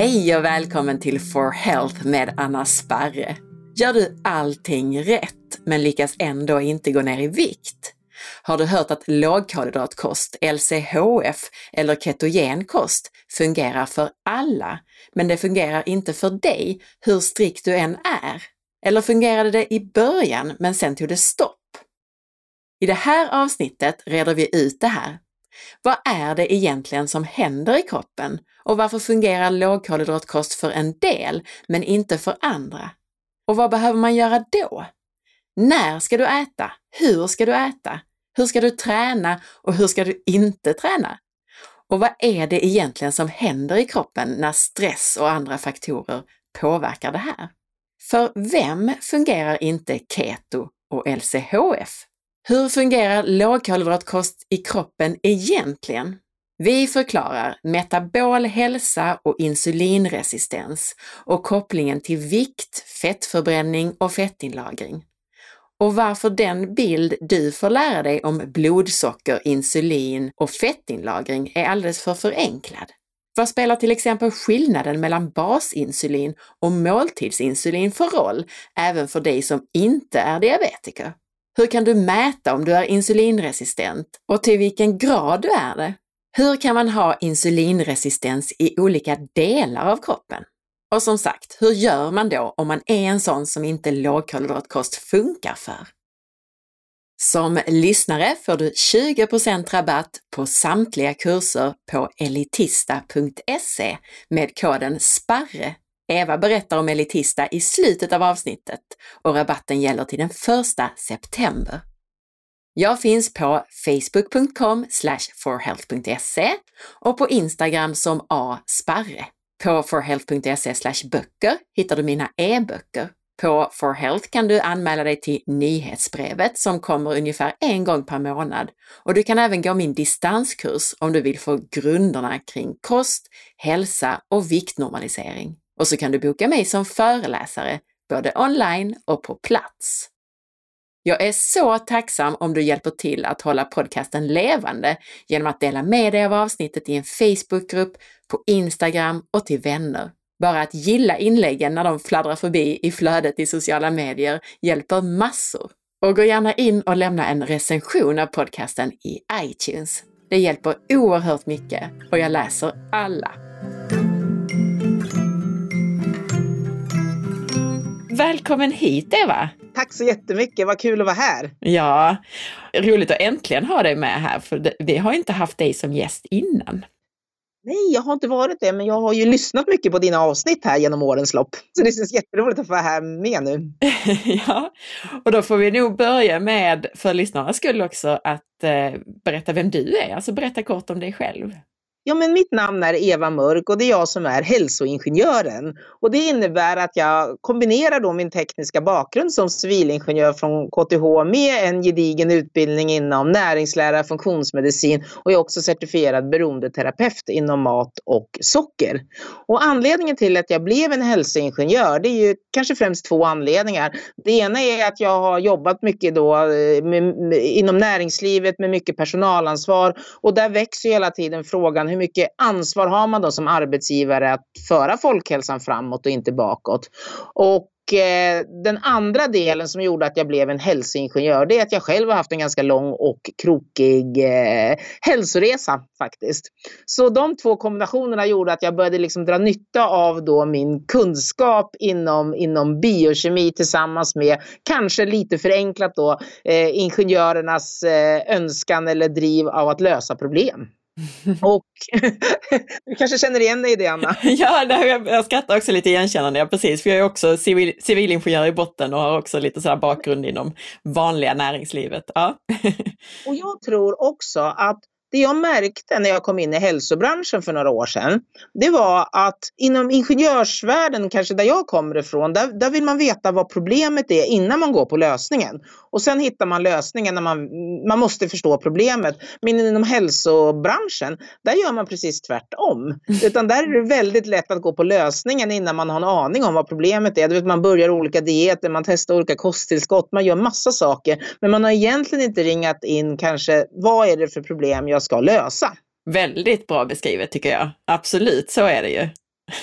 Hej och välkommen till For Health med Anna Sparre. Gör du allting rätt men lyckas ändå inte gå ner i vikt? Har du hört att lågkolhydratkost, LCHF eller ketogenkost fungerar för alla, men det fungerar inte för dig hur strikt du än är? Eller fungerade det i början men sen tog det stopp? I det här avsnittet reder vi ut det här. Vad är det egentligen som händer i kroppen och varför fungerar lågkolhydratkost för en del men inte för andra? Och vad behöver man göra då? När ska du äta? Hur ska du äta? Hur ska du träna och hur ska du inte träna? Och vad är det egentligen som händer i kroppen när stress och andra faktorer påverkar det här? För vem fungerar inte keto och LCHF? Hur fungerar lågkolhydratkost i kroppen egentligen? Vi förklarar metabol hälsa och insulinresistens och kopplingen till vikt, fettförbränning och fettinlagring. Och varför den bild du får lära dig om blodsocker, insulin och fettinlagring är alldeles för förenklad. Vad spelar till exempel skillnaden mellan basinsulin och måltidsinsulin för roll, även för dig som inte är diabetiker? Hur kan du mäta om du är insulinresistent och till vilken grad du är det? Hur kan man ha insulinresistens i olika delar av kroppen? Och som sagt, hur gör man då om man är en sån som inte lågkolhydratkost funkar för? Som lyssnare får du 20% rabatt på samtliga kurser på elitista.se med koden SPARRE Eva berättar om Elitista i slutet av avsnittet och rabatten gäller till den 1 september. Jag finns på facebook.com forhealth.se och på Instagram som asparre. På forhealth.se böcker hittar du mina e-böcker. På forhealth kan du anmäla dig till nyhetsbrevet som kommer ungefär en gång per månad och du kan även gå min distanskurs om du vill få grunderna kring kost, hälsa och viktnormalisering. Och så kan du boka mig som föreläsare både online och på plats. Jag är så tacksam om du hjälper till att hålla podcasten levande genom att dela med dig av avsnittet i en Facebookgrupp, på Instagram och till vänner. Bara att gilla inläggen när de fladdrar förbi i flödet i sociala medier hjälper massor. Och gå gärna in och lämna en recension av podcasten i iTunes. Det hjälper oerhört mycket och jag läser alla. Välkommen hit Eva! Tack så jättemycket, vad kul att vara här! Ja, roligt att äntligen ha dig med här, för vi har inte haft dig som gäst innan. Nej, jag har inte varit det, men jag har ju lyssnat mycket på dina avsnitt här genom årens lopp. Så det känns jätteroligt att få vara här med nu. ja, och då får vi nog börja med, för lyssnarnas skull också, att eh, berätta vem du är. Alltså berätta kort om dig själv. Ja, men mitt namn är Eva Mörk och det är jag som är hälsoingenjören. Och det innebär att jag kombinerar då min tekniska bakgrund som civilingenjör från KTH med en gedigen utbildning inom näringslära, funktionsmedicin och jag är också certifierad beroendeterapeut inom mat och socker. Och anledningen till att jag blev en hälsoingenjör, det är ju kanske främst två anledningar. Det ena är att jag har jobbat mycket då eh, med, med, inom näringslivet med mycket personalansvar och där växer hela tiden frågan hur mycket ansvar har man då som arbetsgivare att föra folkhälsan framåt och inte bakåt? Och eh, den andra delen som gjorde att jag blev en hälsoingenjör, det är att jag själv har haft en ganska lång och krokig eh, hälsoresa faktiskt. Så de två kombinationerna gjorde att jag började liksom dra nytta av då min kunskap inom, inom biokemi tillsammans med, kanske lite förenklat då, eh, ingenjörernas eh, önskan eller driv av att lösa problem. Och du kanske känner igen dig i det, Anna? ja, det, jag, jag skrattar också lite igenkännande, ja, precis, för jag är också civil, civilingenjör i botten och har också lite sådär bakgrund inom vanliga näringslivet. Ja. och jag tror också att det jag märkte när jag kom in i hälsobranschen för några år sedan, det var att inom ingenjörsvärlden, kanske där jag kommer ifrån, där, där vill man veta vad problemet är innan man går på lösningen. Och sen hittar man lösningen när man, man måste förstå problemet. Men inom hälsobranschen, där gör man precis tvärtom. Utan där är det väldigt lätt att gå på lösningen innan man har en aning om vad problemet är. Du vet, man börjar olika dieter, man testar olika kosttillskott, man gör massa saker. Men man har egentligen inte ringat in kanske, vad är det för problem jag ska lösa? Väldigt bra beskrivet tycker jag. Absolut, så är det ju.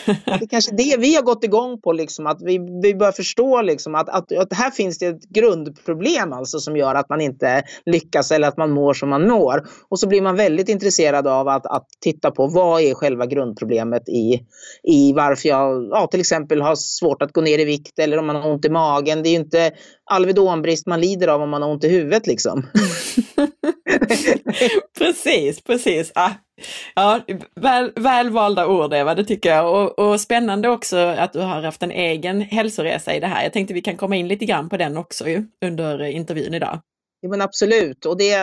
Det är kanske det vi har gått igång på, liksom, att vi, vi börjar förstå liksom, att, att, att här finns det ett grundproblem alltså, som gör att man inte lyckas eller att man mår som man mår. Och så blir man väldigt intresserad av att, att titta på vad är själva grundproblemet i, i varför jag ja, till exempel har svårt att gå ner i vikt eller om man har ont i magen. Det är ju inte Alvedonbrist man lider av om man har ont i huvudet liksom. precis, precis. Ah, ja, väl, välvalda ord Eva, det tycker jag. Och, och, spännande också att du har haft en egen hälsoresa i det här. Jag tänkte vi kan komma in lite grann på den också ju, under intervjun idag. Ja, men absolut, och det,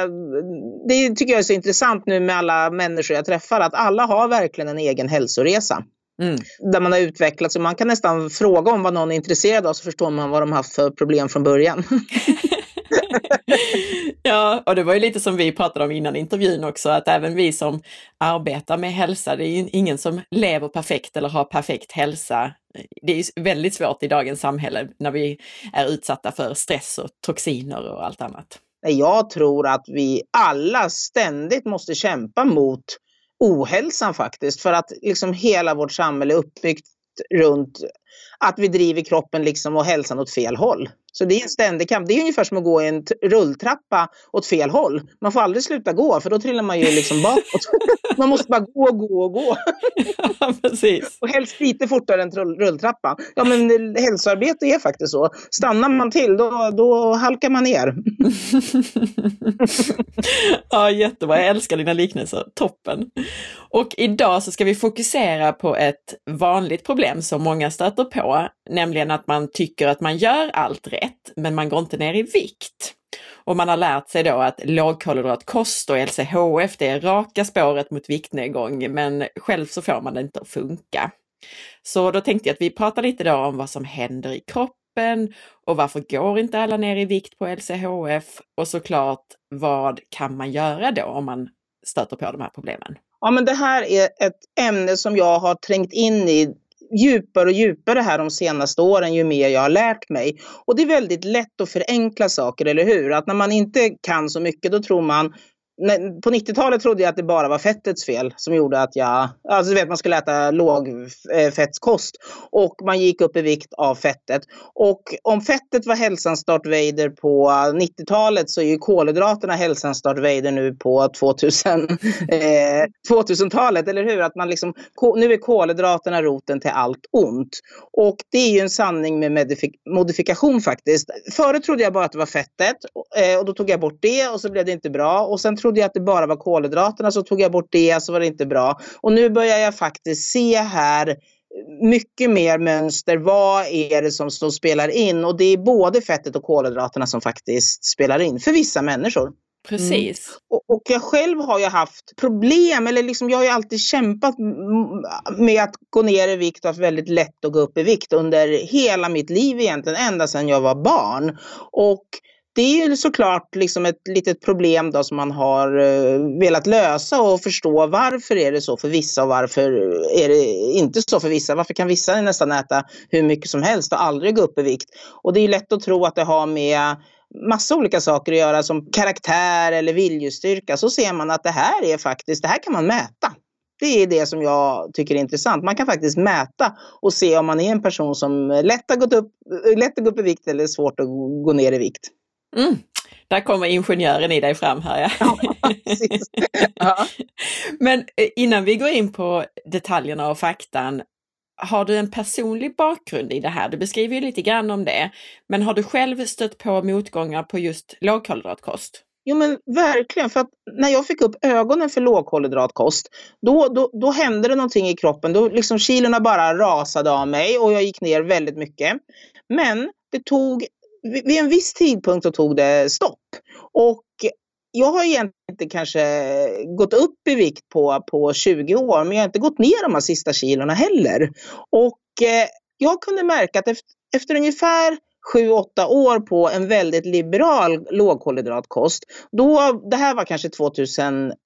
det tycker jag är så intressant nu med alla människor jag träffar, att alla har verkligen en egen hälsoresa. Mm. Där man har utvecklats och man kan nästan fråga om vad någon är intresserad av så förstår man vad de haft för problem från början. ja, och det var ju lite som vi pratade om innan intervjun också, att även vi som arbetar med hälsa, det är ju ingen som lever perfekt eller har perfekt hälsa. Det är väldigt svårt i dagens samhälle när vi är utsatta för stress och toxiner och allt annat. Jag tror att vi alla ständigt måste kämpa mot ohälsan faktiskt. För att liksom hela vårt samhälle är uppbyggt runt att vi driver kroppen liksom och hälsan åt fel håll. Så det är en ständig kamp. Det är ungefär som att gå i en rulltrappa åt fel håll. Man får aldrig sluta gå för då trillar man ju liksom bakåt. man måste bara gå, gå och gå. Ja, precis. Och helst lite fortare än rulltrappan. Ja men hälsoarbete är faktiskt så. Stannar man till då, då halkar man ner. ja jättebra, jag älskar dina liknelser. Toppen! Och idag så ska vi fokusera på ett vanligt problem som många stöter på, nämligen att man tycker att man gör allt rätt, men man går inte ner i vikt. Och man har lärt sig då att lågkolhydratkost och LCHF det är raka spåret mot viktnedgång, men själv så får man det inte att funka. Så då tänkte jag att vi pratar lite då om vad som händer i kroppen och varför går inte alla ner i vikt på LCHF? Och såklart, vad kan man göra då om man stöter på de här problemen? Ja, men det här är ett ämne som jag har trängt in i djupare och djupare här de senaste åren ju mer jag har lärt mig. Och det är väldigt lätt att förenkla saker, eller hur? Att när man inte kan så mycket då tror man på 90-talet trodde jag att det bara var fettets fel som gjorde att jag, alltså du vet man skulle äta lågfettskost och man gick upp i vikt av fettet. Och om fettet var hälsans Darth Vader på 90-talet så är ju kolhydraterna hälsans Darth Vader nu på 2000, eh, 2000-talet, eller hur? Att man liksom, nu är kolhydraterna roten till allt ont. Och det är ju en sanning med modifikation faktiskt. Förut trodde jag bara att det var fettet eh, och då tog jag bort det och så blev det inte bra. Och sen trodde jag att det bara var kolhydraterna, så tog jag bort det, så var det inte bra. Och nu börjar jag faktiskt se här mycket mer mönster. Vad är det som, som spelar in? Och det är både fettet och kolhydraterna som faktiskt spelar in för vissa människor. Precis. Mm. Och, och, jag själv har ju haft problem, eller liksom jag har ju alltid kämpat med att gå ner i vikt och haft väldigt lätt att gå upp i vikt under hela mitt liv egentligen, ända sedan jag var barn. Och det är ju såklart liksom ett litet problem då som man har eh, velat lösa och förstå varför är det så för vissa och varför är det inte så för vissa. Varför kan vissa nästan äta hur mycket som helst och aldrig gå upp i vikt? Och det är lätt att tro att det har med massa olika saker att göra som karaktär eller viljestyrka. Så ser man att det här är faktiskt, det här kan man mäta. Det är det som jag tycker är intressant. Man kan faktiskt mäta och se om man är en person som lätt har gått upp, lätt att gå upp i vikt eller svårt att gå ner i vikt. Mm. Där kommer ingenjören i dig fram här. Ja. ja. Men eh, innan vi går in på detaljerna och faktan, har du en personlig bakgrund i det här? Du beskriver ju lite grann om det, men har du själv stött på motgångar på just lågkolhydratkost? Jo men verkligen, för när jag fick upp ögonen för lågkolhydratkost, då, då, då hände det någonting i kroppen. Då liksom kilorna bara rasade av mig och jag gick ner väldigt mycket. Men det tog vid en viss tidpunkt så tog det stopp. Och jag har egentligen inte kanske gått upp i vikt på, på 20 år, men jag har inte gått ner de här sista kilorna heller. Och eh, jag kunde märka att efter, efter ungefär 7-8 år på en väldigt liberal lågkolhydratkost, då, det här var kanske 2007,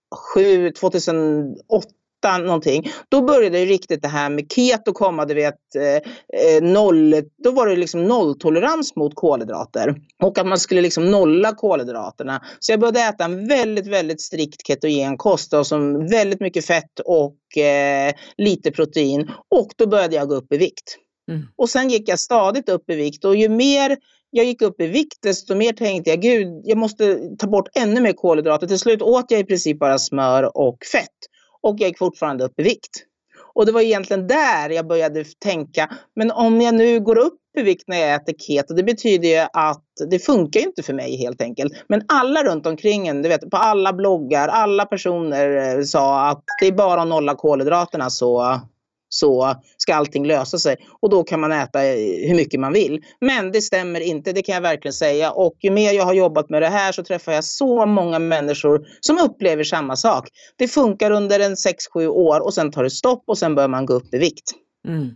2008 någonting, då började riktigt det här med keto komma, du vet, eh, noll, då var det liksom nolltolerans mot kolhydrater. Och att man skulle liksom nolla kolhydraterna. Så jag började äta en väldigt, väldigt strikt ketogen kost, som väldigt mycket fett och eh, lite protein. Och då började jag gå upp i vikt. Mm. Och sen gick jag stadigt upp i vikt och ju mer jag gick upp i vikt desto mer tänkte jag gud, jag måste ta bort ännu mer kolhydrater. Till slut åt jag i princip bara smör och fett och jag gick fortfarande upp i vikt. Och det var egentligen där jag började tänka, men om jag nu går upp i vikt när jag äter keto, det betyder ju att det funkar inte för mig helt enkelt. Men alla runt omkring en, du vet på alla bloggar, alla personer eh, sa att det är bara att nolla kolhydraterna så så ska allting lösa sig och då kan man äta eh, hur mycket man vill. Men det stämmer inte, det kan jag verkligen säga. Och ju mer jag har jobbat med det här så träffar jag så många människor som upplever samma sak. Det funkar under en 6-7 år och sen tar det stopp och sen börjar man gå upp i vikt. Mm.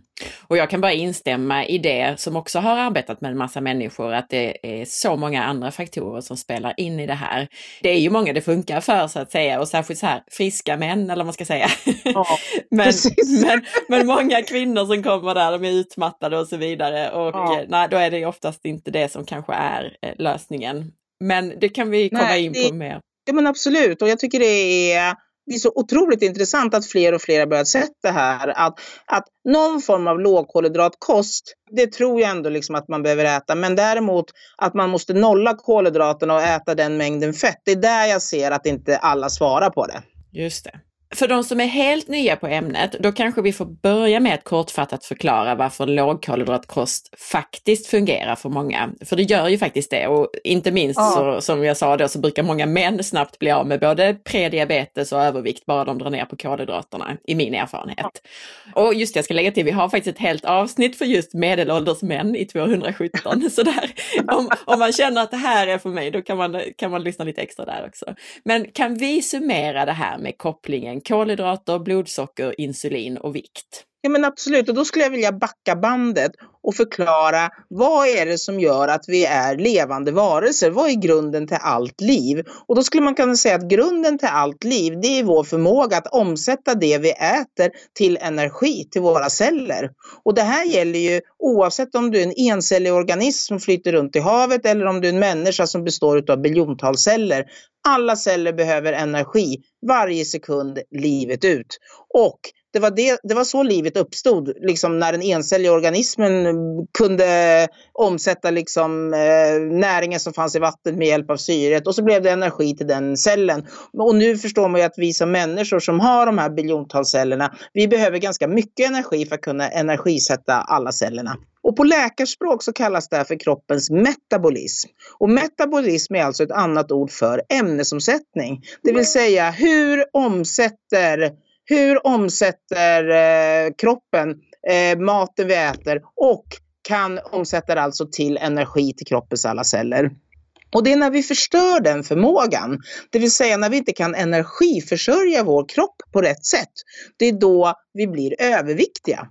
Och jag kan bara instämma i det som också har arbetat med en massa människor, att det är så många andra faktorer som spelar in i det här. Det är ju många det funkar för så att säga och särskilt så här friska män eller vad man ska säga. Ja, men, men, men, många kvinnor som kommer där, de är utmattade och så vidare och ja. nej, då är det oftast inte det som kanske är eh, lösningen. Men det kan vi komma nej, in på det, mer. Ja men absolut och jag tycker det är det är så otroligt intressant att fler och fler har börjat se det här. Att, att någon form av lågkolhydratkost, det tror jag ändå liksom att man behöver äta. Men däremot att man måste nolla kolhydraterna och äta den mängden fett. Det är där jag ser att inte alla svarar på det. Just det. För de som är helt nya på ämnet, då kanske vi får börja med att kortfattat förklara varför lågkolhydratkost faktiskt fungerar för många. För det gör ju faktiskt det och inte minst ja. så, som jag sa då så brukar många män snabbt bli av med både prediabetes och övervikt bara de drar ner på kolhydraterna, i min erfarenhet. Ja. Och just det, jag ska lägga till, vi har faktiskt ett helt avsnitt för just medelålders män i 217. så där, om, om man känner att det här är för mig, då kan man, kan man lyssna lite extra där också. Men kan vi summera det här med kopplingen kolhydrater, blodsocker, insulin och vikt. Ja men absolut, och då skulle jag vilja backa bandet och förklara vad är det som gör att vi är levande varelser? Vad är grunden till allt liv? Och då skulle man kunna säga att grunden till allt liv, det är vår förmåga att omsätta det vi äter till energi, till våra celler. Och det här gäller ju oavsett om du är en encellig organism som flyter runt i havet eller om du är en människa som består av biljontals celler. Alla celler behöver energi varje sekund livet ut. Och det var, det, det var så livet uppstod, liksom när den encelliga organismen kunde omsätta liksom, eh, näringen som fanns i vattnet med hjälp av syret och så blev det energi till den cellen. Och nu förstår man ju att vi som människor som har de här biljontals cellerna, vi behöver ganska mycket energi för att kunna energisätta alla cellerna. Och på läkarspråk så kallas det här för kroppens metabolism. Och metabolism är alltså ett annat ord för ämnesomsättning. Det vill säga hur omsätter hur omsätter eh, kroppen eh, maten vi äter och kan omsätta det alltså till energi till kroppens alla celler. Och det är när vi förstör den förmågan, det vill säga när vi inte kan energiförsörja vår kropp på rätt sätt, det är då vi blir överviktiga.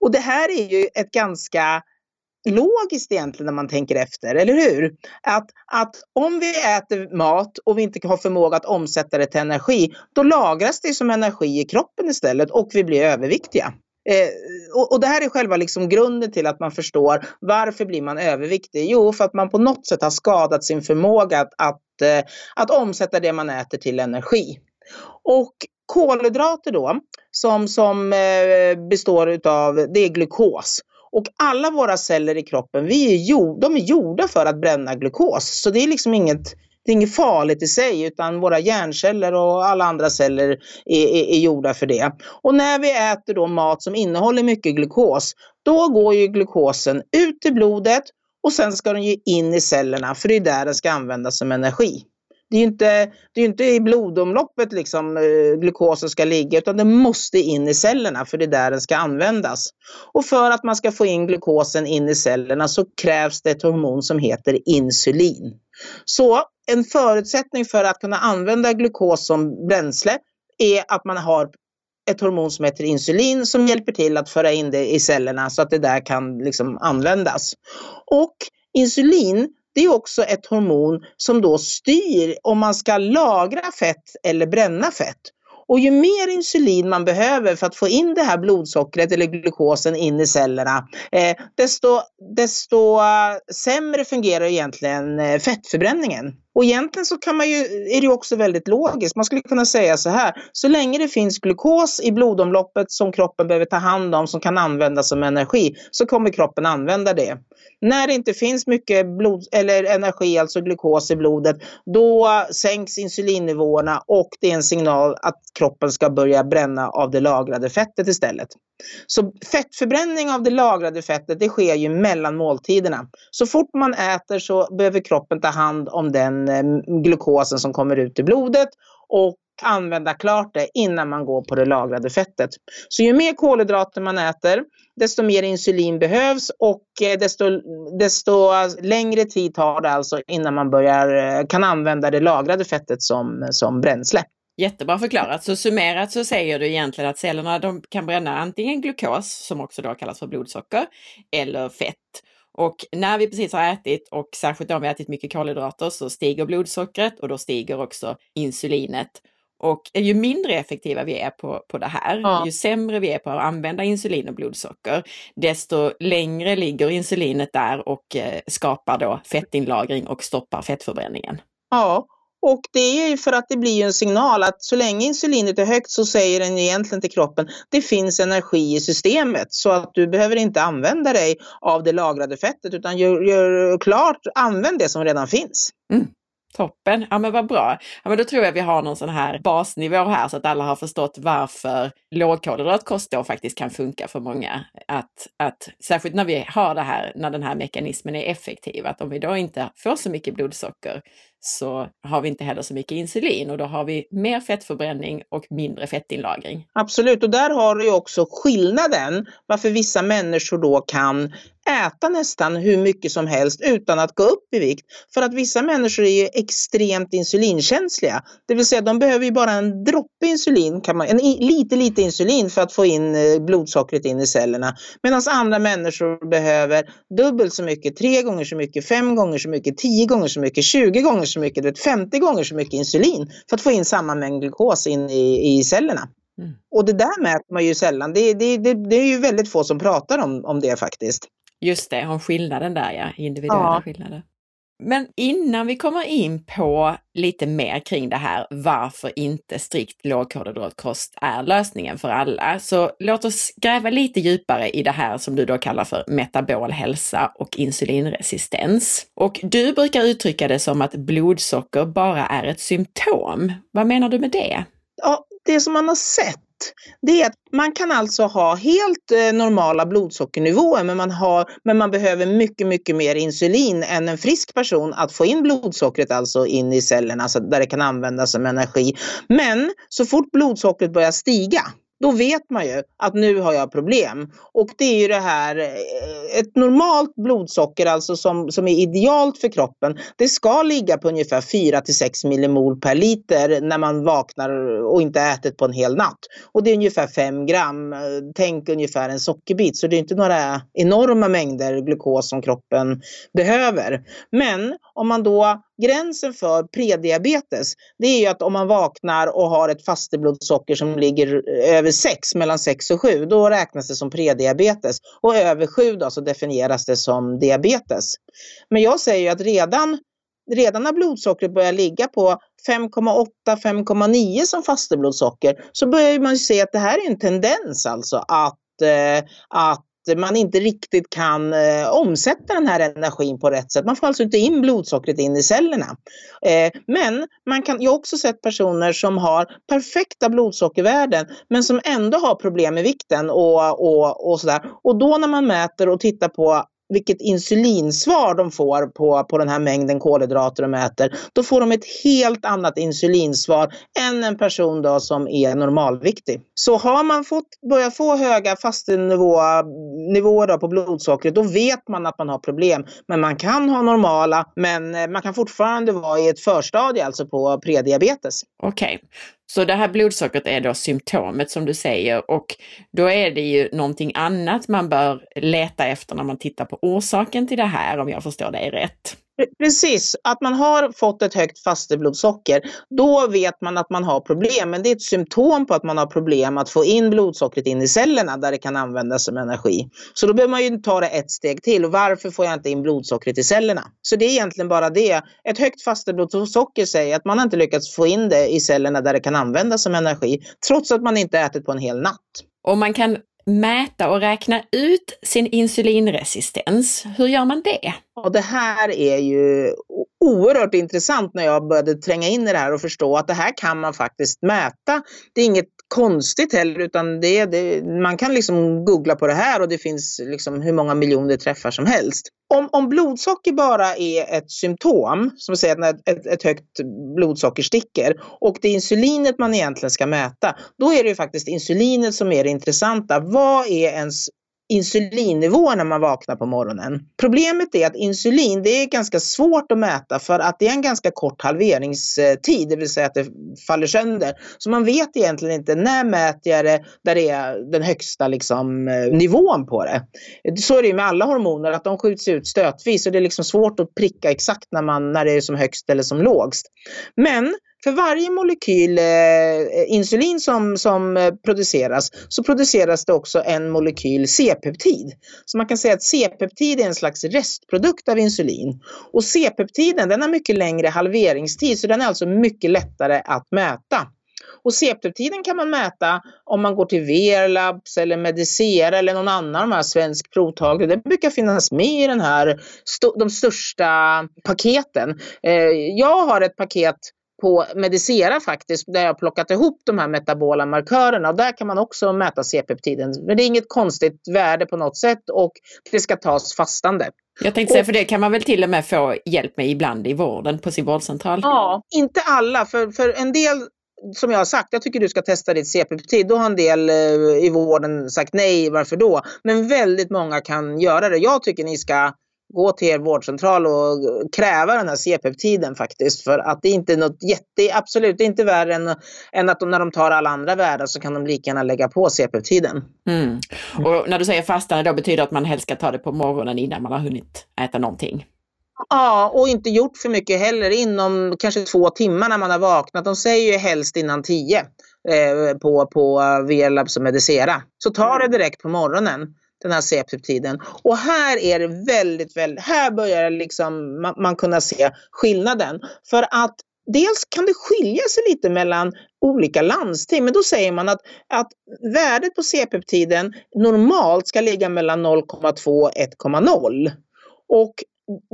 Och det här är ju ett ganska logiskt egentligen när man tänker efter, eller hur? Att, att om vi äter mat och vi inte har förmåga att omsätta det till energi, då lagras det som energi i kroppen istället och vi blir överviktiga. Eh, och, och, det här är själva liksom grunden till att man förstår varför blir man överviktig? Jo, för att man på något sätt har skadat sin förmåga att, att, eh, att omsätta det man äter till energi. Och kolhydrater då, som, som eh, består utav, det är glukos. Och alla våra celler i kroppen, vi är jord, de är gjorda för att bränna glukos. Så det är liksom inget, det är inget farligt i sig utan våra hjärnceller och alla andra celler är, är, är, gjorda för det. Och när vi äter då mat som innehåller mycket glukos, då går ju glukosen ut i blodet och sen ska den ju in i cellerna för det är där den ska användas som energi. Det är ju inte, det är inte i blodomloppet liksom, eh, glukosen ska ligga utan den måste in i cellerna för det är där den ska användas. Och för att man ska få in glukosen in i cellerna så krävs det ett hormon som heter insulin. Så en förutsättning för att kunna använda glukos som bränsle är att man har ett hormon som heter insulin som hjälper till att föra in det i cellerna så att det där kan liksom användas. Och insulin det är också ett hormon som då styr om man ska lagra fett eller bränna fett. Och ju mer insulin man behöver för att få in det här blodsockret eller glukosen in i cellerna, eh, desto, desto eh, sämre fungerar egentligen eh, fettförbränningen. Och egentligen så kan man ju, är det också väldigt logiskt. Man skulle kunna säga så här, så länge det finns glukos i blodomloppet som kroppen behöver ta hand om, som kan användas som energi, så kommer kroppen använda det. När det inte finns mycket blod, eller energi, alltså glukos i blodet, då sänks insulinnivåerna och det är en signal att kroppen ska börja bränna av det lagrade fettet istället. Så fettförbränning av det lagrade fettet det sker ju mellan måltiderna. Så fort man äter så behöver kroppen ta hand om den Eh, glukosen som kommer ut i blodet och använda klart det innan man går på det lagrade fettet. Så ju mer kolhydrater man äter, desto mer insulin behövs och eh, desto, desto längre tid tar det alltså innan man börjar, eh, kan använda det lagrade fettet som, som bränsle. Jättebra förklarat. Så summerat så säger du egentligen att cellerna de kan bränna antingen glukos, som också då kallas för blodsocker, eller fett. Och när vi precis har ätit och särskilt om vi ätit mycket kolhydrater så stiger blodsockret och då stiger också insulinet. Och ju mindre effektiva vi är på, på det här, ja. ju sämre vi är på att använda insulin och blodsocker, desto längre ligger insulinet där och eh, skapar då fettinlagring och stoppar fettförbränningen. Ja, och det är ju för att det blir en signal att så länge insulinet är högt så säger den egentligen till kroppen det finns energi i systemet så att du behöver inte använda dig av det lagrade fettet utan gör, gör klart, använd det som redan finns. Mm. Toppen, ja men vad bra. Ja, men då tror jag vi har någon sån här basnivå här så att alla har förstått varför lågkolhydratkost då faktiskt kan funka för många. Att, att, särskilt när vi har det här, när den här mekanismen är effektiv, att om vi då inte får så mycket blodsocker så har vi inte heller så mycket insulin och då har vi mer fettförbränning och mindre fettinlagring. Absolut, och där har du också skillnaden varför vissa människor då kan äta nästan hur mycket som helst utan att gå upp i vikt. För att vissa människor är ju extremt insulinkänsliga. Det vill säga de behöver ju bara en droppe insulin, kan man, en lite lite insulin för att få in eh, blodsockret in i cellerna. Medan andra människor behöver dubbelt så mycket, tre gånger så mycket, fem gånger så mycket, tio gånger så mycket, 20 gånger så mycket, vet, 50 gånger så mycket insulin för att få in samma mängd glukos in i, i cellerna. Mm. Och det där mäter man ju sällan. Det, det, det, det, är ju väldigt få som pratar om, om det faktiskt. Just det, om skillnaden där ja, individuella ja. skillnader. Men innan vi kommer in på lite mer kring det här varför inte strikt lågkolhydratkost är lösningen för alla, så låt oss gräva lite djupare i det här som du då kallar för metabol hälsa och insulinresistens. Och du brukar uttrycka det som att blodsocker bara är ett symptom. Vad menar du med det? Ja, det som man har sett det är att man kan alltså ha helt eh, normala blodsockernivåer men man, har, men man behöver mycket, mycket mer insulin än en frisk person att få in blodsockret alltså in i cellerna så där det kan användas som energi. Men så fort blodsockret börjar stiga då vet man ju att nu har jag problem. Och det är ju det här, eh, ett normalt blodsocker alltså som, som är idealt för kroppen, det ska ligga på ungefär 4 till 6 millimol per liter när man vaknar och inte ätit på en hel natt. Och det är ungefär 5 gram, eh, tänk ungefär en sockerbit, så det är inte några enorma mängder glukos som kroppen behöver. Men om man då gränsen för prediabetes, det är ju att om man vaknar och har ett fasteblodsocker som ligger över 6, mellan 6 och 7, då räknas det som prediabetes. Och över 7 då så definieras det som diabetes. Men jag säger ju att redan redan när blodsockret börjar ligga på 5,8-5,9 som fasteblodsocker så börjar man se att det här är en tendens alltså att, eh, att man inte riktigt kan eh, omsätta den här energin på rätt sätt. Man får alltså inte in blodsockret in i cellerna. Eh, men man kan, jag har också sett personer som har perfekta blodsockervärden men som ändå har problem med vikten och, och, och sådär. Och då när man mäter och tittar på vilket insulinsvar de får på, på den här mängden kolhydrater de äter, då får de ett helt annat insulinsvar än en person då som är normalviktig. Så har man fått, börjat få höga fastenivåer på blodsockret, då vet man att man har problem. Men man kan ha normala, men eh, man kan fortfarande vara i ett förstadie, alltså på prediabetes. Okej, okay. Så det här blodsockret är då symptomet som du säger och då är det ju någonting annat man bör leta efter när man tittar på orsaken till det här om jag förstår dig rätt. Precis, att man har fått ett högt fasteblodsocker, då vet man att man har problem. Men det är ett symptom på att man har problem att få in blodsockret in i cellerna där det kan användas som energi. Så då behöver man ju ta det ett steg till. Och varför får jag inte in blodsockret i cellerna? Så det är egentligen bara det. Ett högt fasteblodsocker säger att man inte lyckats få in det i cellerna där det kan användas som energi, trots att man inte ätit på en hel natt. Och man kan mäta och räkna ut sin insulinresistens. Hur gör man det? Ja, det här är ju oerhört intressant när jag började tränga in i det här och förstå att det här kan man faktiskt mäta. Det är inget konstigt heller utan det, det, man kan liksom googla på det här och det finns liksom hur många miljoner träffar som helst. Om, om blodsocker bara är ett symptom, som säger att ett, ett högt blodsocker sticker och det är insulinet man egentligen ska mäta, då är det ju faktiskt insulinet som är det intressanta. Vad är ens insulinnivå när man vaknar på morgonen. Problemet är att insulin det är ganska svårt att mäta för att det är en ganska kort halveringstid, det vill säga att det faller sönder. Så man vet egentligen inte när mäter jag det där det är den högsta liksom, eh, nivån på det. Så är det ju med alla hormoner, att de skjuts ut stötvis och det är liksom svårt att pricka exakt när, man, när det är som högst eller som lågst. Men för varje molekyl eh, insulin som, som eh, produceras så produceras det också en molekyl C-peptid. Så man kan säga att C-peptid är en slags restprodukt av insulin. Och C-peptiden den har mycket längre halveringstid så den är alltså mycket lättare att mäta. Och C-peptiden kan man mäta om man går till Verlabs eller Medicera eller någon annan av de här svensk provtagare. Det brukar finnas med i den här, de största paketen. Eh, jag har ett paket på Medicera faktiskt, där jag plockat ihop de här metabola markörerna och där kan man också mäta C-peptiden. Men det är inget konstigt värde på något sätt och det ska tas fastande. Jag tänkte säga, för det kan man väl till och med få hjälp med ibland i vården på sin vårdcentral? Ja, inte alla, för, för en del som jag har sagt, jag tycker du ska testa ditt CP-peptid. Då har en del eh, i vården sagt nej, varför då? Men väldigt många kan göra det. Jag tycker ni ska gå till er vårdcentral och kräva den här C-peptiden faktiskt. För att det är inte något jätte, absolut inte värre än, än att de, när de tar alla andra värden så kan de lika gärna lägga på C-peptiden. Mm. Och när du säger fastande då betyder det att man helst ska ta det på morgonen innan man har hunnit äta någonting? Ja, och inte gjort för mycket heller inom kanske två timmar när man har vaknat. De säger ju helst innan tio eh, på, på VLabs och Medicera. Så ta det direkt på morgonen den här C-peptiden. Och här är det väldigt, väldigt, här börjar liksom man, man kunna se skillnaden. För att dels kan det skilja sig lite mellan olika landsting, men då säger man att, att värdet på C-peptiden normalt ska ligga mellan 0,2 och 1,0. Och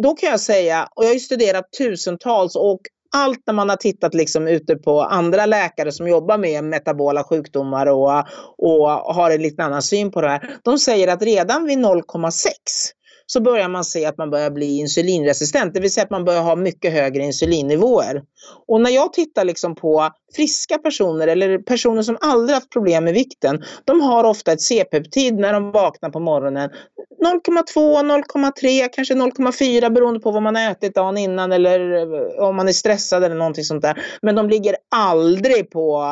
då kan jag säga, och jag har ju studerat tusentals och allt när man har tittat liksom ute på andra läkare som jobbar med metabola sjukdomar och, och har en lite annan syn på det här. De säger att redan vid 0,6 så börjar man se att man börjar bli insulinresistent, det vill säga att man börjar ha mycket högre insulinnivåer. Och när jag tittar liksom på friska personer eller personer som aldrig haft problem med vikten, de har ofta ett C-peptid när de vaknar på morgonen. 0,2, 0,3, kanske 0,4 beroende på vad man har ätit dagen innan eller eh, om man är stressad eller någonting sånt där. Men de ligger aldrig på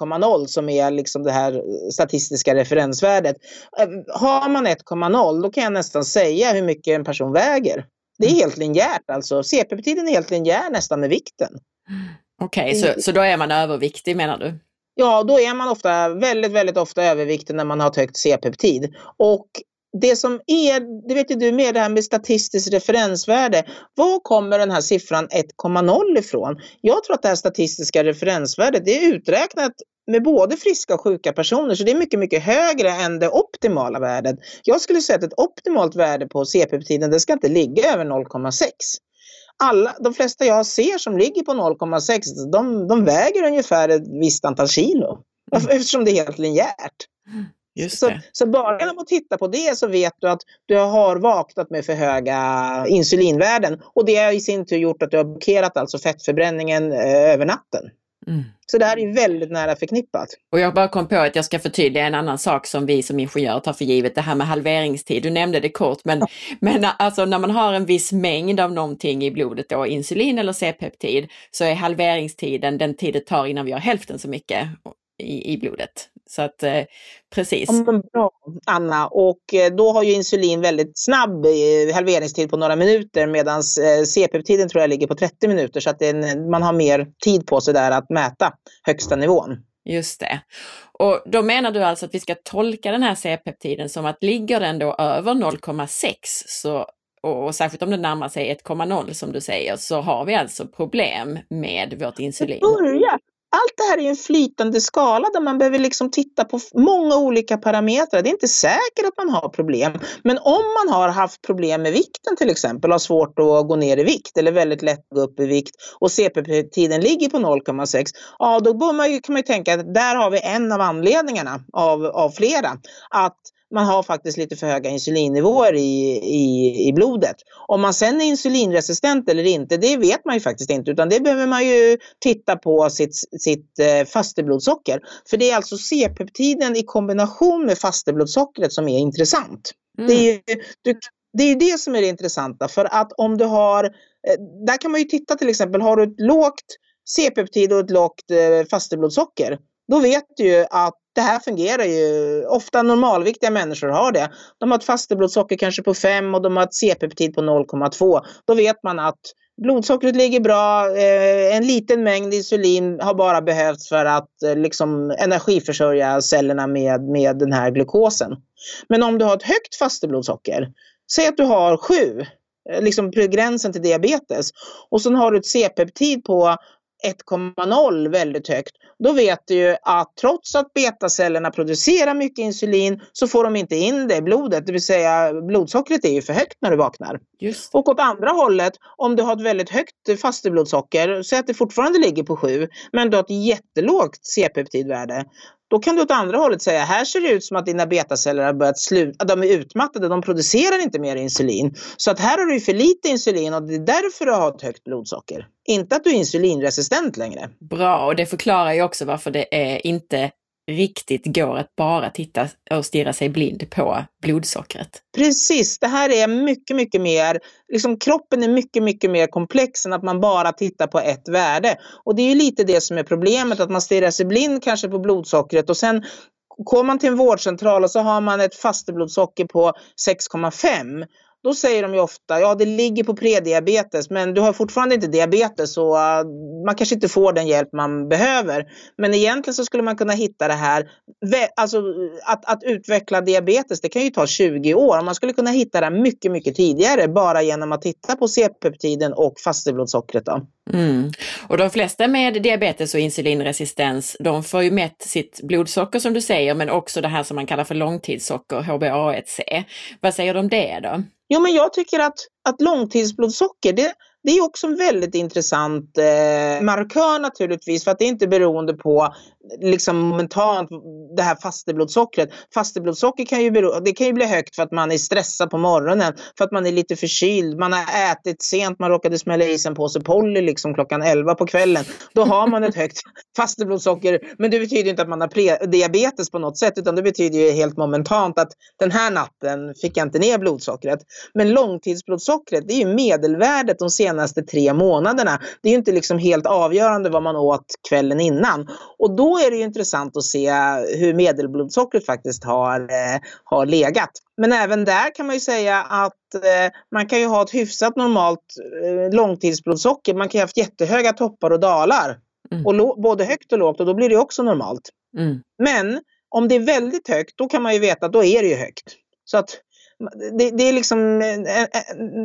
1,0 som är liksom det här statistiska referensvärdet. Eh, har man 1,0 då kan jag nästan säga hur mycket en person väger. Det är mm. helt linjärt alltså. C-peptiden är helt linjär nästan med vikten. Okej, okay, så, så då är man överviktig menar du? Ja, då är man ofta, väldigt, väldigt ofta överviktig när man har ett högt C-peptid. Och det som är, det vet ju du med det här med statistiskt referensvärde. Var kommer den här siffran 1,0 ifrån? Jag tror att det här statistiska referensvärdet det är uträknat med både friska och sjuka personer så det är mycket, mycket högre än det optimala värdet. Jag skulle säga att ett optimalt värde på C-peptiden det ska inte ligga över 0,6. Alla, de flesta jag ser som ligger på 0,6 de, de väger ungefär ett visst antal kilo. Mm. Eftersom det är helt linjärt. Så, så, bara genom att titta på det så vet du att du har vaknat med för höga insulinvärden och det har i sin tur gjort att du har blockerat alltså fettförbränningen eh, över natten. Mm. Så det här är väldigt nära förknippat. Och jag bara kom på att jag ska förtydliga en annan sak som vi som ingenjör tar för givet, det här med halveringstid. Du nämnde det kort, men, ja. men alltså när man har en viss mängd av någonting i blodet, då, insulin eller C-peptid, så är halveringstiden den tid det tar innan vi har hälften så mycket i, i blodet. Så att eh, precis. Ja, bra Anna, och eh, då har ju insulin väldigt snabb eh, halveringstid på några minuter medan eh, C-peptiden tror jag ligger på 30 minuter så att en, man har mer tid på sig där att mäta högsta nivån. Just det. Och då menar du alltså att vi ska tolka den här C-peptiden som att ligger den då över 0,6 så och särskilt om den närmar sig 1,0 som du säger, så har vi alltså problem med vårt insulin. Börja. Allt det här är en flytande skala där man behöver liksom titta på många olika parametrar. Det är inte säkert att man har problem. Men om man har haft problem med vikten till exempel, har svårt att gå ner i vikt eller väldigt lätt att gå upp i vikt och CPP-tiden ligger på 0,6, ja då man ju, kan man ju tänka att där har vi en av anledningarna av, av flera. Att man har faktiskt lite för höga insulinnivåer i, i, i blodet. Om man sen är insulinresistent eller inte, det vet man ju faktiskt inte utan det behöver man ju titta på sitt, sitt eh, fasteblodsocker. För det är alltså C-peptiden i kombination med fasteblodsockret som är intressant. Mm. Det, är, du, det är det som är det intressanta för att om du har, eh, där kan man ju titta till exempel, har du ett lågt C-peptid och ett lågt eh, fasteblodsocker, då vet du ju att det här fungerar ju. Ofta normalviktiga människor har det. De har ett fasteblodsocker kanske på 5 och de har ett C-peptid på 0,2. Då vet man att blodsockret ligger bra. Eh, en liten mängd insulin har bara behövts för att eh, liksom, energiförsörja cellerna med, med den här glukosen. Men om du har ett högt fasteblodsocker, säg att du har 7, eh, liksom gränsen till diabetes, och sen har du ett C-peptid på 1,0 väldigt högt, då vet du ju att trots att betacellerna producerar mycket insulin så får de inte in det i blodet, det vill säga blodsockret är ju för högt när du vaknar. Just. Och åt andra hållet, om du har ett väldigt högt fasteblodsocker, säg att det fortfarande ligger på 7, men du har ett jättelågt C-peptidvärde, då kan du åt andra hållet säga, här ser det ut som att dina betaceller har börjat sluta, de är utmattade, de producerar inte mer insulin. Så att här har du för lite insulin och det är därför du har ett högt blodsocker. Inte att du är insulinresistent längre. Bra, och det förklarar ju också varför det är inte riktigt går att bara titta och stirra sig blind på blodsockret. Precis, det här är mycket, mycket mer, liksom kroppen är mycket, mycket mer komplex än att man bara tittar på ett värde. Och det är ju lite det som är problemet, att man stirrar sig blind kanske på blodsockret och sen Kommer man till en vårdcentral och så har man ett fasteblodsocker på 6,5 då säger de ju ofta, ja det ligger på prediabetes men du har fortfarande inte diabetes så uh, man kanske inte får den hjälp man behöver. Men egentligen så skulle man kunna hitta det här, alltså att, att utveckla diabetes det kan ju ta 20 år. Man skulle kunna hitta det mycket, mycket tidigare bara genom att titta på C-peptiden och fasteblodsockret. Då. Mm. Och de flesta med diabetes och insulinresistens, de får ju mätt sitt blodsocker som du säger, men också det här som man kallar för långtidssocker, HbA1c. Vad säger du om det då? Jo, men jag tycker att, att långtidsblodsocker, det, det är också en väldigt intressant eh, markör naturligtvis för att det är inte beroende på liksom momentant det här fasteblodsockret. Fasteblodsocker kan ju, bero, det kan ju bli högt för att man är stressad på morgonen, för att man är lite förkyld, man har ätit sent, man råkade smälla i sig en påse Polly liksom klockan 11 på kvällen. Då har man ett högt fasteblodsocker. Men det betyder inte att man har diabetes på något sätt utan det betyder ju helt momentant att den här natten fick jag inte ner blodsockret. Men långtidsblodsocker långtidsblodsockret det är ju medelvärdet de senaste tre månaderna. Det är ju inte liksom helt avgörande vad man åt kvällen innan. Och då är det ju intressant att se hur medelblodsockret faktiskt har, eh, har legat. Men även där kan man ju säga att eh, man kan ju ha ett hyfsat normalt eh, långtidsblodsocker. Man kan ju ha haft jättehöga toppar och dalar. Mm. Och både högt och lågt och då blir det också normalt. Mm. Men om det är väldigt högt då kan man ju veta att då är det ju högt. Så att det, det, är liksom, eh, eh,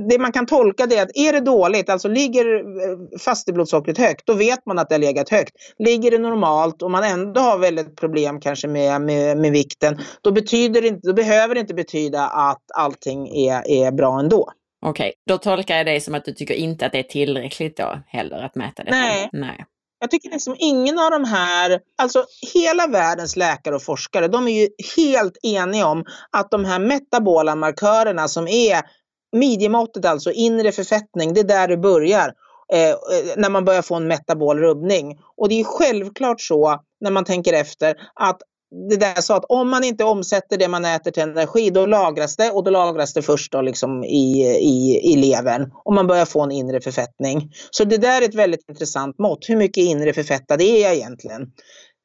det man kan tolka det att är det dåligt, alltså ligger eh, fasteblodsockret högt, då vet man att det har legat högt. Ligger det normalt och man ändå har väldigt problem kanske med, med, med vikten, då, betyder det inte, då behöver det inte betyda att allting är, är bra ändå. Okej, okay. då tolkar jag dig som att du tycker inte att det är tillräckligt då heller att mäta det? Nej. Nej. Jag tycker liksom ingen av de här, alltså hela världens läkare och forskare, de är ju helt eniga om att de här metabola markörerna som är midjemåttet, alltså inre förfettning, det är där det börjar. Eh, eh, när man börjar få en metabol rubbning. Och det är självklart så när man tänker efter att det där jag sa att om man inte omsätter det man äter till energi då lagras det och då lagras det först då liksom i, i, i levern och man börjar få en inre förfettning. Så det där är ett väldigt intressant mått. Hur mycket inre förfettad är jag egentligen?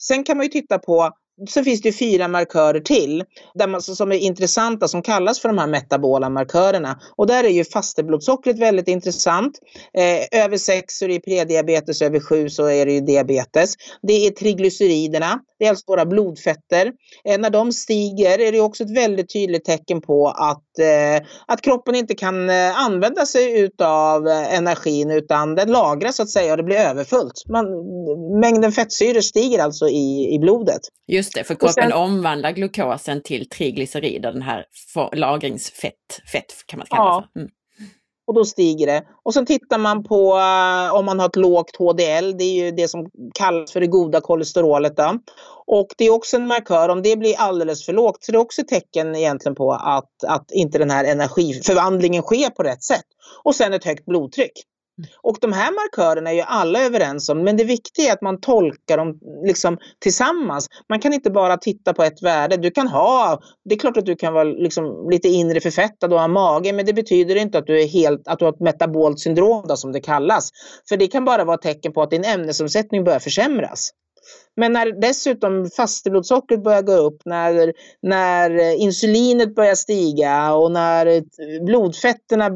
Sen kan man ju titta på så finns det fyra markörer till där man, som är intressanta som kallas för de här metabola markörerna. Och där är ju fasteblodsockret väldigt intressant. Eh, över 6 så är det prediabetes, över 7 så är det ju diabetes. Det är triglyceriderna, det är alltså våra blodfetter. Eh, när de stiger är det också ett väldigt tydligt tecken på att, eh, att kroppen inte kan eh, använda sig utav eh, energin utan den lagras så att säga och det blir överfullt. Man, mängden fettsyror stiger alltså i, i blodet. Just det, för kroppen sen, omvandlar glukosen till triglycerider, den här lagringsfett, fett kan man kalla ja. det mm. Och då stiger det. Och sen tittar man på uh, om man har ett lågt HDL, det är ju det som kallas för det goda kolesterolet. Då. Och det är också en markör, om det blir alldeles för lågt, så det är också ett tecken egentligen på att, att inte den här energiförvandlingen sker på rätt sätt. Och sen ett högt blodtryck. Mm. Och de här markörerna är ju alla överens om, men det viktiga är att man tolkar dem liksom tillsammans. Man kan inte bara titta på ett värde. Du kan ha, det är klart att du kan vara liksom lite inre förfettad och ha mage, men det betyder inte att du, är helt, att du har ett metabolt syndrom då, som det kallas. För det kan bara vara ett tecken på att din ämnesomsättning börjar försämras. Men när dessutom fasteblodsockret börjar gå upp, när, när insulinet börjar stiga och när blodfetterna,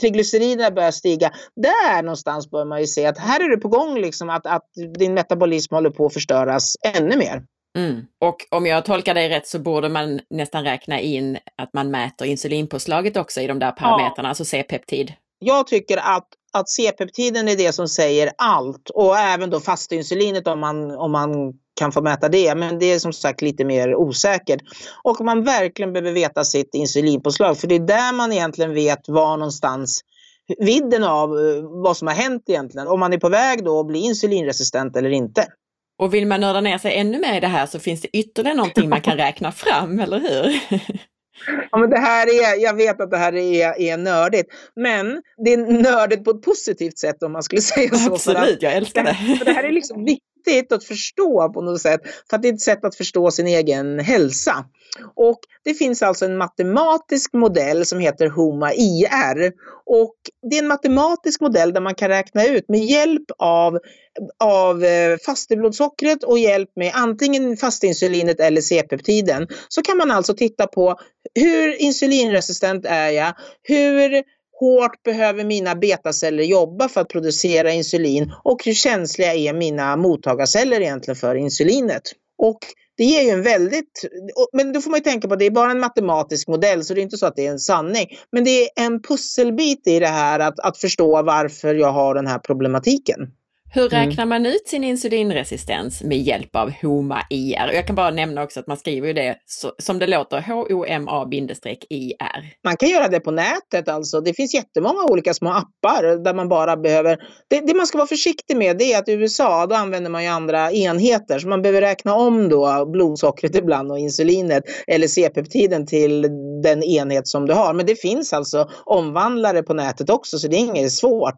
triglyceriderna börjar stiga. Där någonstans bör man ju se att här är det på gång liksom att, att din metabolism håller på att förstöras ännu mer. Mm. Och om jag tolkar dig rätt så borde man nästan räkna in att man mäter insulinpåslaget också i de där parametrarna, ja. alltså C-peptid. Jag tycker att att C-peptiden är det som säger allt och även då fastinsulinet om man, om man kan få mäta det. Men det är som sagt lite mer osäkert. Och man verkligen behöver veta sitt insulinpåslag för det är där man egentligen vet var någonstans vidden av eh, vad som har hänt egentligen. Om man är på väg då att bli insulinresistent eller inte. Och vill man nörda ner sig ännu mer i det här så finns det ytterligare någonting man kan räkna fram, eller hur? Ja, men det här är, jag vet att det här är, är nördigt, men det är nördigt på ett positivt sätt om man skulle säga så. Absolut, jag älskar det. För det här är liksom viktigt att förstå på något sätt, för att det är ett sätt att förstå sin egen hälsa. Och det finns alltså en matematisk modell som heter HOMA-IR. Och det är en matematisk modell där man kan räkna ut med hjälp av, av eh, fasteblodsockret och hjälp med antingen fastinsulinet eller C-peptiden. Så kan man alltså titta på hur insulinresistent är jag? Hur hårt behöver mina betaceller jobba för att producera insulin och hur känsliga är mina mottagarceller egentligen för insulinet? Och det ger ju en väldigt, men då får man ju tänka på att det är bara en matematisk modell så det är inte så att det är en sanning. Men det är en pusselbit i det här att, att förstå varför jag har den här problematiken. Hur mm. räknar man ut sin insulinresistens med hjälp av HOMA-IR? Jag kan bara nämna också att man skriver ju det som det låter, H-O-M-A-IR. Man kan göra det på nätet alltså. Det finns jättemånga olika små appar där man bara behöver... Det, det man ska vara försiktig med det är att i USA då använder man ju andra enheter så man behöver räkna om då blodsockret ibland och insulinet eller C-peptiden till den enhet som du har. Men det finns alltså omvandlare på nätet också så det är inget svårt.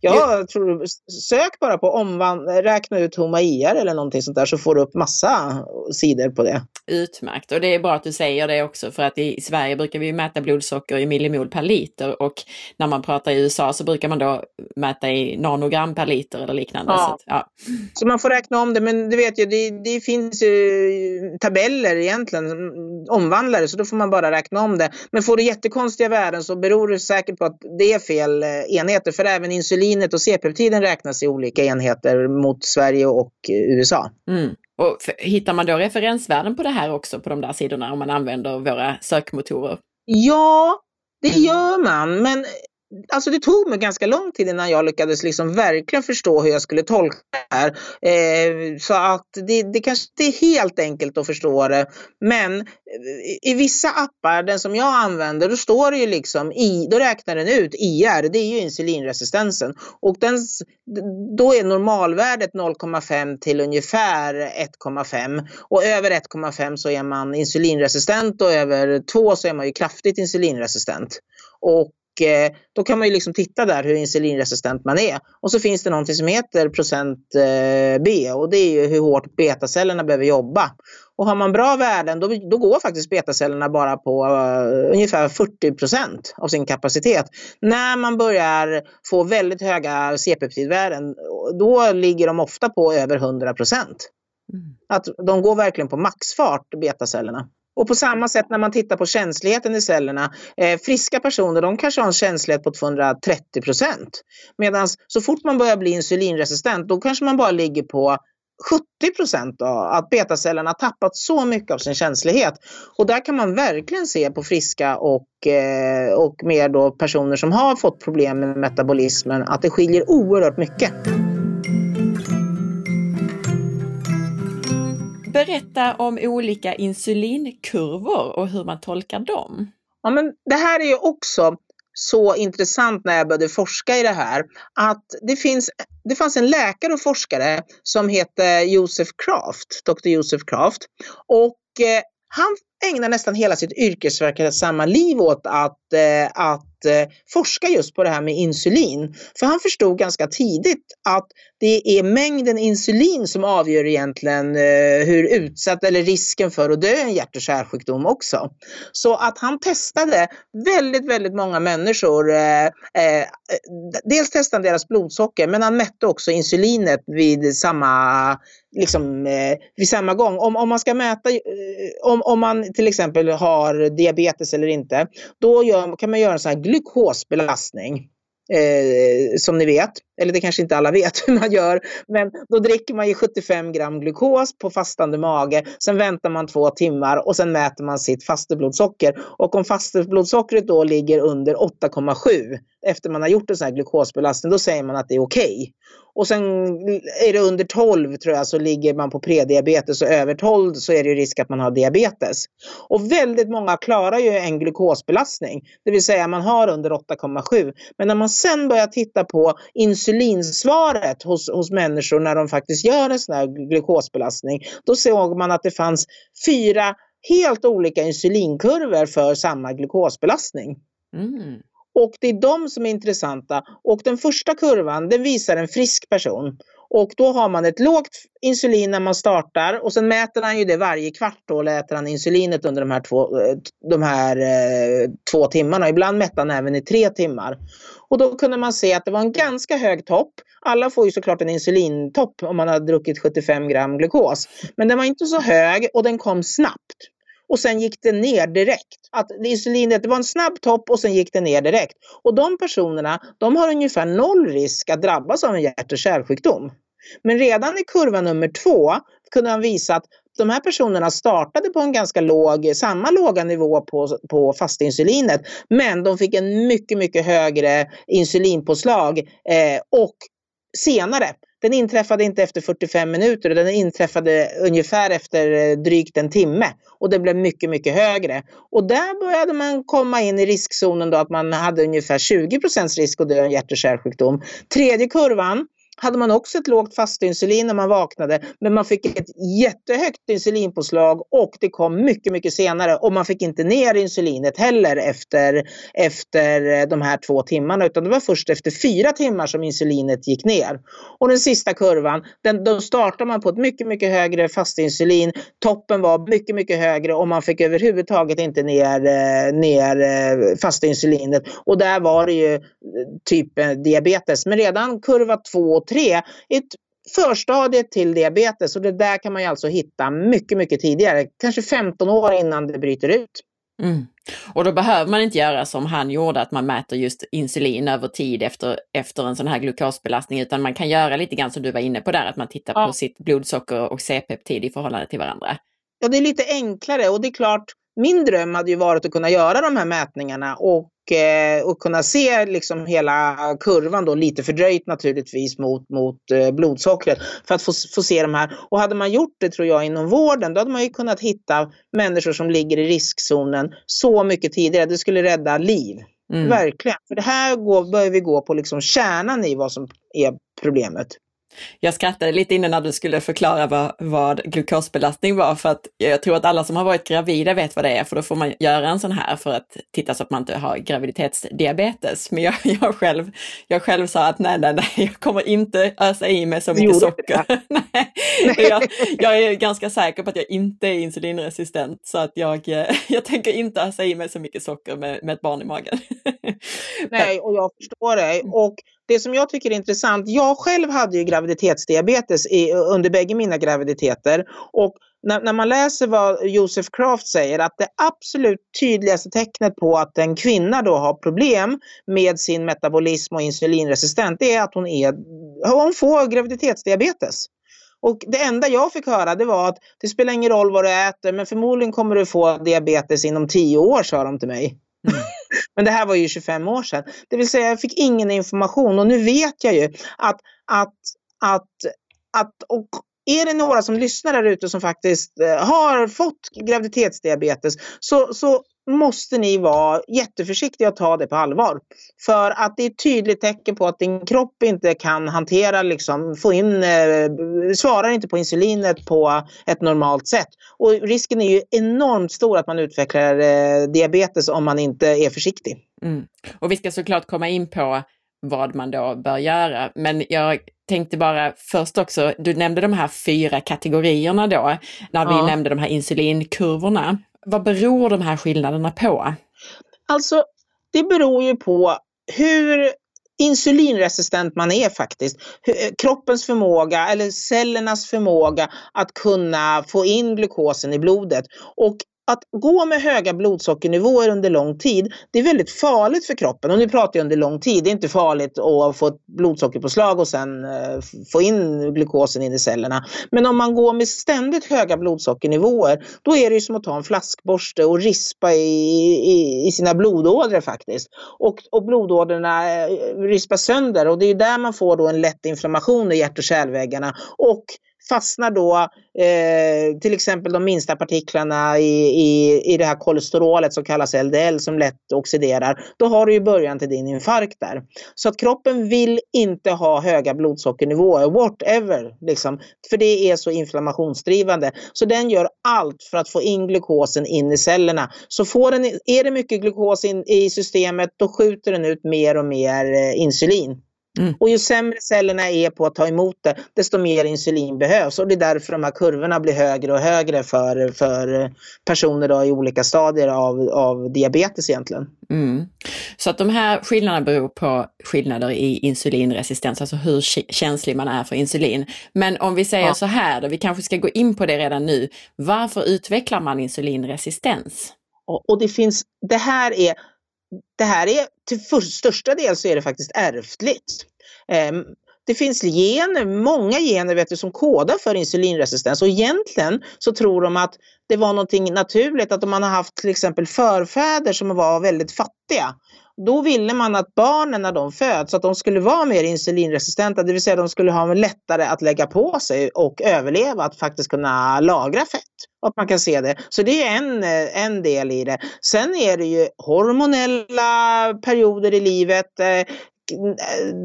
Jag tror, sök bara bara på omvand räkna ut HOMA-IR eller någonting sånt där så får du upp massa sidor på det. Utmärkt och det är bra att du säger det också för att i Sverige brukar vi mäta blodsocker i millimol per liter och när man pratar i USA så brukar man då mäta i nanogram per liter eller liknande. Ja. Så, att, ja. så man får räkna om det men du vet ju det, det finns ju tabeller egentligen, omvandlare så då får man bara räkna om det. Men får du jättekonstiga värden så beror det säkert på att det är fel eh, enheter för även insulinet och C-peptiden räknas i olika enheter mot Sverige och USA. Mm. Och hittar man då referensvärden på det här också på de där sidorna om man använder våra sökmotorer? Ja, det gör man. Men alltså det tog mig ganska lång tid innan jag lyckades liksom verkligen förstå hur jag skulle tolka det här. Eh, så att det, det kanske inte är helt enkelt att förstå det. Men eh, i, i vissa appar, den som jag använder, då står det ju liksom i, då räknar den ut IR, det är ju insulinresistensen. Och den, då är normalvärdet 0,5 till ungefär 1,5. Och över 1,5 så är man insulinresistent och över 2 så är man ju kraftigt insulinresistent. Och då kan man ju liksom titta där hur insulinresistent man är. Och så finns det någonting som heter procent eh, B och det är ju hur hårt betacellerna behöver jobba. Och har man bra värden då, då går faktiskt betacellerna bara på uh, ungefär 40 procent av sin kapacitet. När man börjar få väldigt höga C-peptidvärden då ligger de ofta på över 100 procent. Mm. Att de går verkligen på maxfart, betacellerna. Och på samma sätt när man tittar på känsligheten i cellerna. Eh, friska personer de kanske har en känslighet på 230 procent. Medan så fort man börjar bli insulinresistent då kanske man bara ligger på 70 procent att betacellerna har tappat så mycket av sin känslighet. Och där kan man verkligen se på friska och, eh, och mer då personer som har fått problem med metabolismen att det skiljer oerhört mycket. Berätta om olika insulinkurvor och hur man tolkar dem. Ja, men det här är ju också så intressant när jag började forska i det här. Att det, finns, det fanns en läkare och forskare som hette Josef Kraft, Dr. Josef Kraft. Och eh, han ägnar nästan hela sitt yrkesverksamma liv åt att, eh, att eh, forska just på det här med insulin. För han förstod ganska tidigt att det är mängden insulin som avgör egentligen eh, hur utsatt eller risken för att dö i en hjärt och kärlsjukdom också. Så att han testade väldigt, väldigt många människor. Eh, eh, dels testade han deras blodsocker men han mätte också insulinet vid samma liksom, eh, vid samma gång. Om, om man ska mäta, eh, om, om man till exempel har diabetes eller inte, då gör, kan man göra en sån här glukosbelastning. Eh, som ni vet, eller det kanske inte alla vet hur man gör, men då dricker man ju 75 gram glukos på fastande mage. Sen väntar man två timmar och sen mäter man sitt fasteblodsocker. Och om fasteblodsockret då ligger under 8,7 efter man har gjort en sån här glukosbelastning, då säger man att det är okej. Okay. Och sen är det under 12 tror jag så ligger man på prediabetes och över 12 så är det risk att man har diabetes. Och väldigt många klarar ju en glukosbelastning, det vill säga man har under 8,7. Men när man sen börjar titta på insulinsvaret hos, hos människor när de faktiskt gör en sån här glukosbelastning, då såg man att det fanns fyra helt olika insulinkurvor för samma glukosbelastning. Mm. Och det är de som är intressanta. Och den första kurvan den visar en frisk person. Och då har man ett lågt insulin när man startar och sen mäter han ju det varje kvart. Då äter han insulinet under de här, två, eh, de här eh, två timmarna. Ibland mätte han även i tre timmar. Och då kunde man se att det var en ganska hög topp. Alla får ju såklart en insulintopp om man har druckit 75 gram glukos. Men den var inte så hög och den kom snabbt och sen gick det ner direkt. Att insulinet, det var en snabb topp och sen gick det ner direkt. Och de personerna, de har ungefär noll risk att drabbas av en hjärt och kärlsjukdom. Men redan i kurva nummer två kunde han visa att de här personerna startade på en ganska låg, samma låga nivå på, på fastinsulinet, men de fick en mycket, mycket högre insulinpåslag eh, och senare. Den inträffade inte efter 45 minuter, den inträffade ungefär efter eh, drygt en timme och den blev mycket, mycket högre. Och där började man komma in i riskzonen då att man hade ungefär 20 procents risk att dö av hjärt och kärlsjukdom. Tredje kurvan hade man också ett lågt fastinsulin när man vaknade, men man fick ett jättehögt insulinpåslag och det kom mycket, mycket senare och man fick inte ner insulinet heller efter, efter eh, de här två timmarna, utan det var först efter fyra timmar som insulinet gick ner. Och den sista kurvan, den, då startar man på ett mycket, mycket högre fastinsulin. Toppen var mycket, mycket högre och man fick överhuvudtaget inte ner, eh, ner eh, fastinsulinet. Och där var det ju typ diabetes. Men redan kurva 2 och 3 är ett förstadiet till diabetes och det där kan man ju alltså hitta mycket, mycket tidigare, kanske 15 år innan det bryter ut. Mm. Och då behöver man inte göra som han gjorde, att man mäter just insulin över tid efter, efter en sån här glukosbelastning, utan man kan göra lite grann som du var inne på där, att man tittar ja. på sitt blodsocker och C-peptid i förhållande till varandra. Ja, det är lite enklare och det är klart, min dröm hade ju varit att kunna göra de här mätningarna och, och kunna se liksom hela kurvan då lite fördröjt naturligtvis mot, mot eh, blodsockret för att få, få se de här. Och hade man gjort det tror jag inom vården då hade man ju kunnat hitta människor som ligger i riskzonen så mycket tidigare. Det skulle rädda liv. Mm. Verkligen. För det här går, börjar vi gå på liksom kärnan i vad som är problemet. Jag skrattade lite innan när du skulle förklara vad, vad glukosbelastning var, för att jag tror att alla som har varit gravida vet vad det är, för då får man göra en sån här för att titta så att man inte har graviditetsdiabetes. Men jag, jag, själv, jag själv sa att nej, nej, nej, jag kommer inte ösa i mig så mycket socker. nej, jag, jag, är ganska säker på att jag inte är insulinresistent, så att jag, jag tänker inte ösa i mig så mycket socker med, med ett barn i magen. nej, och jag förstår dig. Och det som jag tycker är intressant, jag själv hade ju graviditetsdiabetes i, under bägge mina graviditeter och när, när, man läser vad Josef Kraft säger att det absolut tydligaste tecknet på att en kvinna då har problem med sin metabolism och insulinresistent det är att hon, är, hon får graviditetsdiabetes. Och det enda jag fick höra det var att det spelar ingen roll vad du äter men förmodligen kommer du få diabetes inom tio år sa de till mig. Mm men det här var ju 25 år sedan. Det vill säga jag fick ingen information och nu vet jag ju att, att, att, att och är det några som lyssnar där ute som faktiskt eh, har fått graviditetsdiabetes så, så måste ni vara jätteförsiktiga och ta det på allvar. För att det är ett tydligt tecken på att din kropp inte kan hantera, liksom, få in, eh, svarar inte på insulinet på ett normalt sätt. Och risken är ju enormt stor att man utvecklar eh, diabetes om man inte är försiktig. Mm. Och vi ska såklart komma in på vad man då bör göra. Men jag tänkte bara först också, du nämnde de här fyra kategorierna då, när vi ja. nämnde de här insulinkurvorna. Vad beror de här skillnaderna på? Alltså, det beror ju på hur insulinresistent man är faktiskt. Kroppens förmåga eller cellernas förmåga att kunna få in glukosen i blodet. Och att gå med höga blodsockernivåer under lång tid, det är väldigt farligt för kroppen. Och nu pratar jag under lång tid, det är inte farligt att få ett blodsockerpåslag och sen eh, få in glukosen in i cellerna. Men om man går med ständigt höga blodsockernivåer, då är det som att ta en flaskborste och rispa i, i, i sina blodådror faktiskt. Och, och blodådrorna eh, rispas sönder och det är där man får då en lätt inflammation i hjärt och kärlväggarna. Och fastnar då eh, till exempel de minsta partiklarna i, i, i det här kolesterolet som kallas LDL som lätt oxiderar, då har du ju början till din infarkt där. Så att kroppen vill inte ha höga blodsockernivåer, whatever, liksom, för det är så inflammationsdrivande. Så den gör allt för att få in glukosen in i cellerna. Så får den, är det mycket glukos in, i systemet, då skjuter den ut mer och mer eh, insulin. Mm. Och ju sämre cellerna är på att ta emot det, desto mer insulin behövs. Och det är därför de här kurvorna blir högre och högre för, för personer då i olika stadier av, av diabetes egentligen. Mm. Så att de här skillnaderna beror på skillnader i insulinresistens, alltså hur känslig man är för insulin. Men om vi säger ja. så här då, vi kanske ska gå in på det redan nu. Varför utvecklar man insulinresistens? Och, och det finns, det här är det här är till för, största del så är det faktiskt ärftligt. Um, det finns gener, många gener vet du, som kodar för insulinresistens och egentligen så tror de att det var någonting naturligt att om man har haft till exempel förfäder som var väldigt fattiga då ville man att barnen när de föds, att de skulle vara mer insulinresistenta, det vill säga de skulle ha lättare att lägga på sig och överleva, att faktiskt kunna lagra fett. Att man kan se det. Så det är en, en del i det. Sen är det ju hormonella perioder i livet. Eh,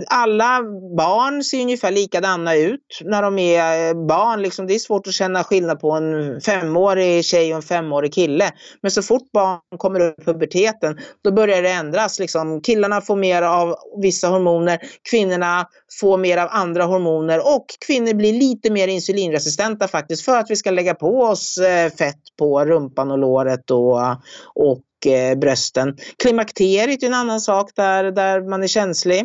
alla barn ser ungefär likadana ut när de är eh, barn. Liksom, det är svårt att känna skillnad på en femårig tjej och en femårig kille. Men så fort barn kommer upp i puberteten, då börjar det ändras. Liksom, killarna får mer av vissa hormoner, kvinnorna får mer av andra hormoner och kvinnor blir lite mer insulinresistenta faktiskt för att vi ska lägga på oss eh, fett på rumpan och låret och, och Eh, brösten. Klimakteriet är en annan sak där, där man är känslig.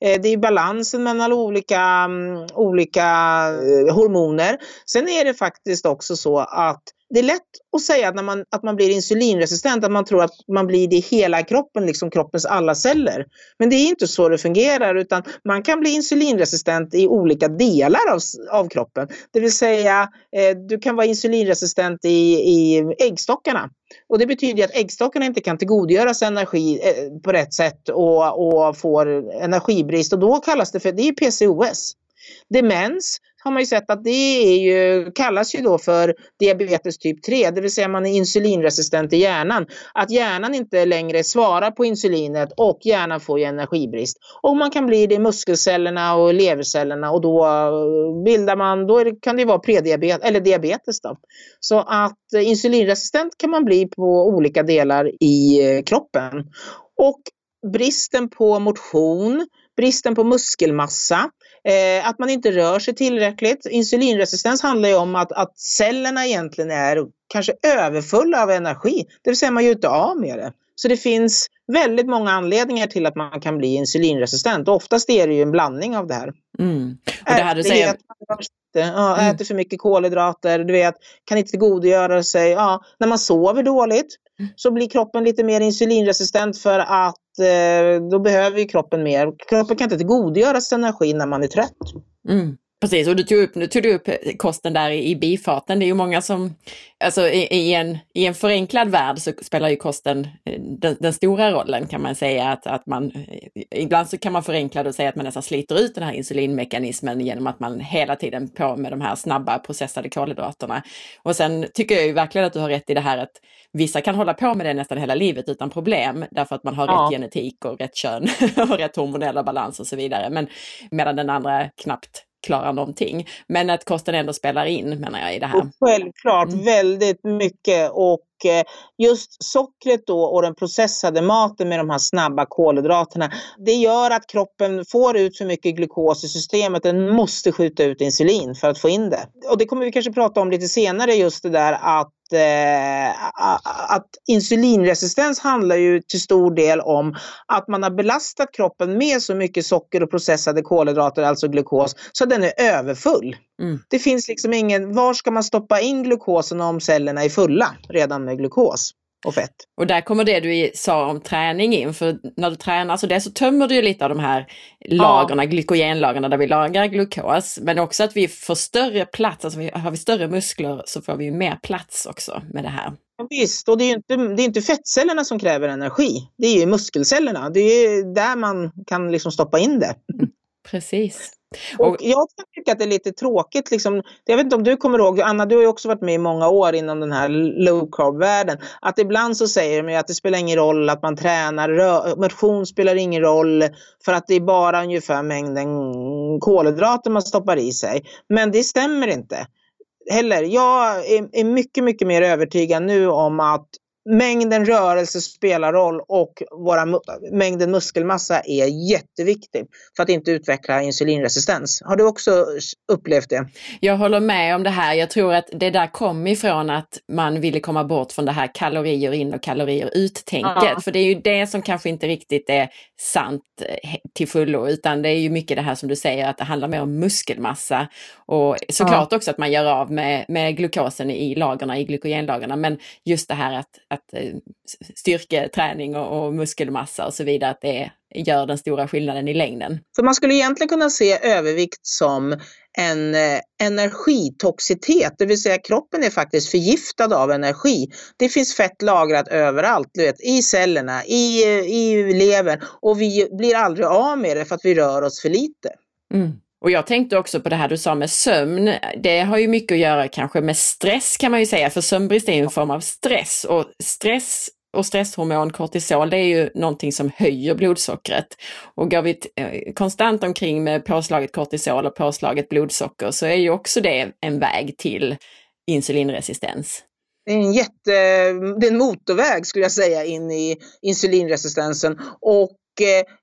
Eh, det är balansen mellan olika, mm, olika eh, hormoner. Sen är det faktiskt också så att det är lätt att säga att, när man, att man blir insulinresistent, att man tror att man blir det i hela kroppen, liksom kroppens alla celler. Men det är inte så det fungerar utan man kan bli insulinresistent i olika delar av, av kroppen. Det vill säga, eh, du kan vara insulinresistent i, i äggstockarna. Och det betyder att äggstockarna inte kan tillgodogöra sig energi eh, på rätt sätt och, och får energibrist och då kallas det för, det är PCOS. Demens har man ju sett att det är ju, kallas ju då för diabetes typ 3, det vill säga man är insulinresistent i hjärnan. Att hjärnan inte längre svarar på insulinet och hjärnan får ju energibrist. Och man kan bli det i muskelcellerna och levercellerna och då eh, bildar man, då det, kan det vara prediabetes eller diabetes då. Så att eh, insulinresistent kan man bli på olika delar i eh, kroppen. Och bristen på motion, bristen på muskelmassa, Eh, att man inte rör sig tillräckligt. Insulinresistens handlar ju om att, att cellerna egentligen är kanske överfulla av energi. Det vill säga man gör inte av med det. Så det finns väldigt många anledningar till att man kan bli insulinresistent. Och oftast är det ju en blandning av det här. Mm. Och det här du säger... Ja, mm. Äter för mycket kolhydrater, du vet, kan inte tillgodogöra sig. Ja, när man sover dåligt mm. så blir kroppen lite mer insulinresistent för att Eh, då behöver kroppen mer. Kroppen kan inte tillgodogöra sig energi när man är trött. Mm. Precis, och du tog upp, nu tog du upp kosten där i, i bifarten. Det är ju många som, alltså i, i, en, i en förenklad värld så spelar ju kosten eh, den, den, stora rollen kan man säga. Att, att man, eh, ibland så kan man förenkla det och säga att man nästan sliter ut den här insulinmekanismen genom att man hela tiden på med de här snabba processade kolhydraterna. Och sen tycker jag ju verkligen att du har rätt i det här att vissa kan hålla på med det nästan hela livet utan problem därför att man har ja. rätt genetik och rätt kön och rätt hormonella balans och så vidare. Men medan den andra knappt klarar någonting. Men att kosten ändå spelar in menar jag i det här. Och självklart mm. väldigt mycket och just sockret då och den processade maten med de här snabba kolhydraterna. Det gör att kroppen får ut för mycket glukos i systemet. Den måste skjuta ut insulin för att få in det. Och det kommer vi kanske prata om lite senare just det där att eh, att insulinresistens handlar ju till stor del om att man har belastat kroppen med så mycket socker och processade kolhydrater, alltså glukos, så den är överfull. Mm. Det finns liksom ingen, var ska man stoppa in glukosen om cellerna är fulla redan med glukos? och fett. Och där kommer det du sa om träning in, för när du tränar så det så tömmer du ju lite av de här lagren, ja. glykogenlagren där vi lagrar glukos, men också att vi får större plats, alltså har vi större muskler så får vi mer plats också med det här. Ja, visst, och det är inte, det är inte fettcellerna som kräver energi, det är ju muskelcellerna, det är där man kan liksom stoppa in det. Precis. Och jag tycker att det är lite tråkigt, liksom, jag vet inte om du kommer ihåg, Anna du har ju också varit med i många år inom den här low carb-världen, att ibland så säger de att det spelar ingen roll att man tränar, motion spelar ingen roll för att det är bara ungefär mängden kolhydrater man stoppar i sig. Men det stämmer inte heller. Jag är, är mycket, mycket mer övertygad nu om att mängden rörelse spelar roll och våra, mängden muskelmassa är jätteviktig för att inte utveckla insulinresistens. Har du också upplevt det? Jag håller med om det här. Jag tror att det där kom ifrån att man ville komma bort från det här kalorier in och kalorier ut-tänket. Ja. För det är ju det som kanske inte riktigt är sant eh, till fullo, utan det är ju mycket det här som du säger att det handlar mer om muskelmassa och såklart ja. också att man gör av med, med glukosen i lagren, i glykogenlagren, men just det här att, att eh, styrketräning och, och muskelmassa och så vidare, att det gör den stora skillnaden i längden. Så man skulle egentligen kunna se övervikt som en eh, energitoxitet, det vill säga kroppen är faktiskt förgiftad av energi. Det finns fett lagrat överallt, du vet, i cellerna, i, i levern och vi blir aldrig av med det för att vi rör oss för lite. Mm. Och jag tänkte också på det här du sa med sömn. Det har ju mycket att göra kanske med stress kan man ju säga, för sömnbrist är ju en form av stress och stress och stresshormon kortisol det är ju någonting som höjer blodsockret. Och går vi eh, konstant omkring med påslaget kortisol och påslaget blodsocker så är ju också det en väg till insulinresistens. Det är en jätte, det är en motorväg skulle jag säga in i insulinresistensen och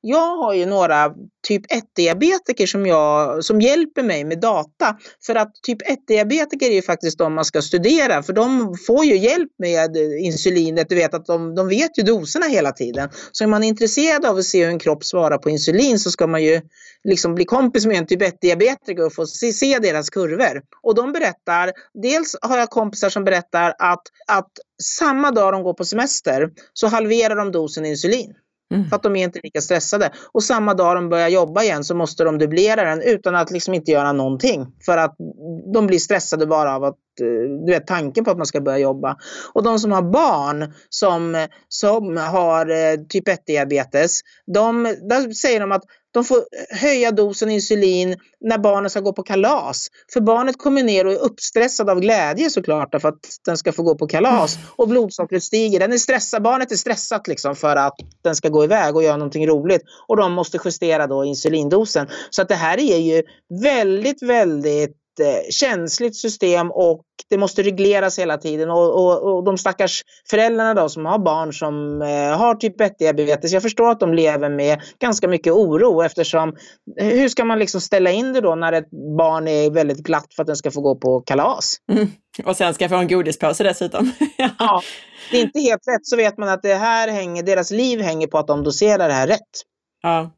jag har ju några typ 1-diabetiker som, som hjälper mig med data. För att typ 1-diabetiker är ju faktiskt de man ska studera för de får ju hjälp med insulinet. Du vet att de, de vet ju doserna hela tiden. Så är man intresserad av att se hur en kropp svarar på insulin så ska man ju liksom bli kompis med en typ 1-diabetiker och få se, se deras kurvor. Och de berättar, dels har jag kompisar som berättar att, att samma dag de går på semester så halverar de dosen insulin. Mm. För att de är inte lika stressade. Och samma dag de börjar jobba igen så måste de dubblera den utan att liksom inte göra någonting. För att de blir stressade bara av att, eh, du vet, tanken på att man ska börja jobba. Och de som har barn som, som har eh, typ 1-diabetes, de, där säger de att de får höja dosen insulin när barnen ska gå på kalas. För barnet kommer ner och är uppstressad av glädje såklart för att den ska få gå på kalas. Och blodsockret stiger. Den är stressad, barnet är stressat liksom för att den ska gå iväg och göra någonting roligt. Och de måste justera då insulindosen. Så att det här är ju väldigt, väldigt jättekänsligt system och det måste regleras hela tiden. Och, och, och de stackars föräldrarna då som har barn som eh, har typ 1-diabetes, jag förstår att de lever med ganska mycket oro eftersom hur ska man liksom ställa in det då när ett barn är väldigt glatt för att den ska få gå på kalas? Mm. Och sen ska få en godispåse dessutom. ja, det är inte helt rätt så vet man att det här hänger, deras liv hänger på att de doserar det här rätt. Ja,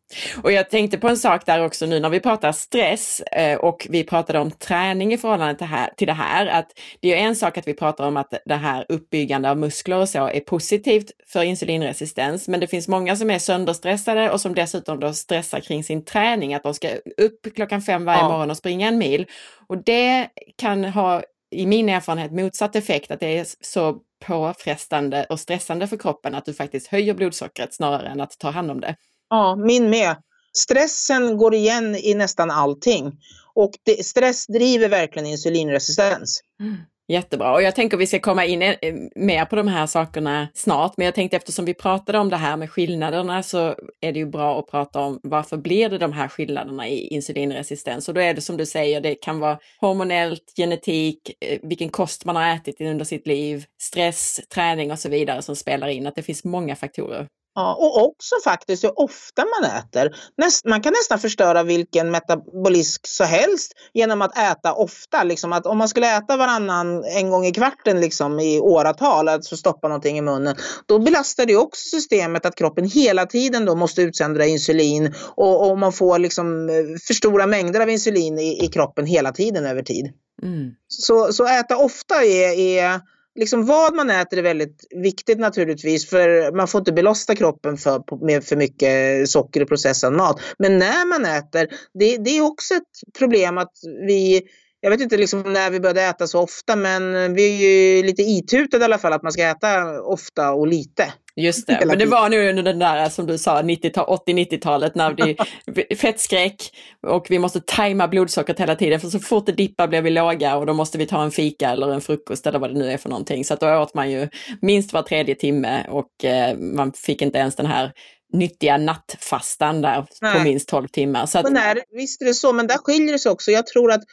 och jag tänkte på en sak där också nu när vi pratar stress eh, och vi pratade om träning i förhållande till, här, till det här, att det är en sak att vi pratar om att det här uppbyggande av muskler och så är positivt för insulinresistens, men det finns många som är sönderstressade och som dessutom då stressar kring sin träning, att de ska upp klockan fem varje ja. morgon och springa en mil. Och det kan ha i min erfarenhet motsatt effekt, att det är så påfrestande och stressande för kroppen att du faktiskt höjer blodsockret snarare än att ta hand om det. Ja, min med. Stressen går igen i nästan allting. Och det, stress driver verkligen insulinresistens. Mm. Jättebra och jag tänker vi ska komma in eh, mer på de här sakerna snart. Men jag tänkte eftersom vi pratade om det här med skillnaderna så är det ju bra att prata om varför blir det de här skillnaderna i insulinresistens? Och då är det som du säger, det kan vara hormonellt, genetik, eh, vilken kost man har ätit under sitt liv, stress, träning och så vidare som spelar in. Att det finns många faktorer. Ja, och också faktiskt hur ofta man äter. Näst, man kan nästan förstöra vilken metabolism så helst genom att äta ofta. Liksom att om man skulle äta varannan en gång i kvarten liksom, i åratal, alltså stoppa någonting i munnen, då belastar det också systemet att kroppen hela tiden då måste utsöndra insulin och, och man får liksom eh, för stora mängder av insulin i, i kroppen hela tiden över tid. Mm. Så, så äta ofta är, är liksom vad man äter är väldigt viktigt naturligtvis för man får inte belasta kroppen för, med för mycket socker i processad mat. Men när man äter, det, det är också ett problem att vi jag vet inte liksom när vi började äta så ofta men vi är ju lite itutade i alla fall att man ska äta ofta och lite. Just det, men det var nu under den där som du sa 80-90-talet när det är fettskräck och vi måste tajma blodsockret hela tiden för så fort det dippar blir vi låga och då måste vi ta en fika eller en frukost eller vad det nu är för någonting. Så att då åt man ju minst var tredje timme och eh, man fick inte ens den här nyttiga nattfastan där Nej. på minst 12 timmar. Så att... men där, visst är det så, men där skiljer det sig också. Jag tror att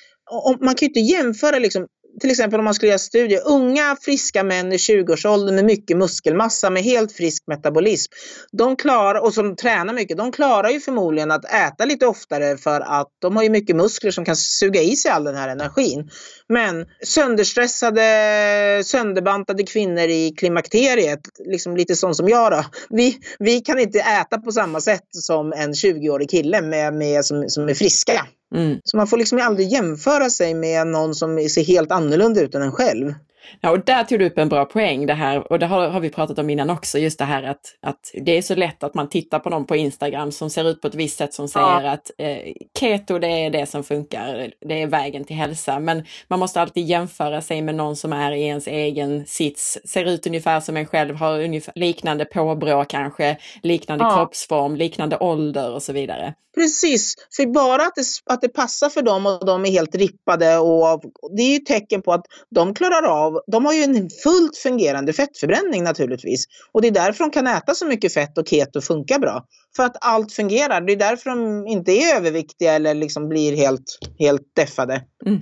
man kan ju inte jämföra liksom, till exempel om man skulle göra studier, unga friska män i 20-årsåldern med mycket muskelmassa med helt frisk metabolism. De klarar, och som tränar mycket, de klarar ju förmodligen att äta lite oftare för att de har ju mycket muskler som kan suga i sig all den här energin. Men sönderstressade, sönderbantade kvinnor i klimakteriet, liksom lite sån som jag då, vi, vi kan inte äta på samma sätt som en 20-årig kille med, med, som, som är friska. Mm. Så man får liksom aldrig jämföra sig med någon som ser helt annorlunda ut än en själv. Ja, och där tog du upp en bra poäng det här, och det har, har vi pratat om innan också, just det här att, att det är så lätt att man tittar på någon på Instagram som ser ut på ett visst sätt som säger ja. att eh, keto det är det som funkar, det är vägen till hälsa. Men man måste alltid jämföra sig med någon som är i ens egen sits, ser ut ungefär som en själv, har ungefär liknande påbrå kanske, liknande ja. kroppsform, liknande ålder och så vidare. Precis, för bara att det, att det passar för dem och de är helt rippade och det är ju tecken på att de klarar av, de har ju en fullt fungerande fettförbränning naturligtvis. Och det är därför de kan äta så mycket fett och keto funkar bra. För att allt fungerar. Det är därför de inte är överviktiga eller liksom blir helt, helt deffade. Mm.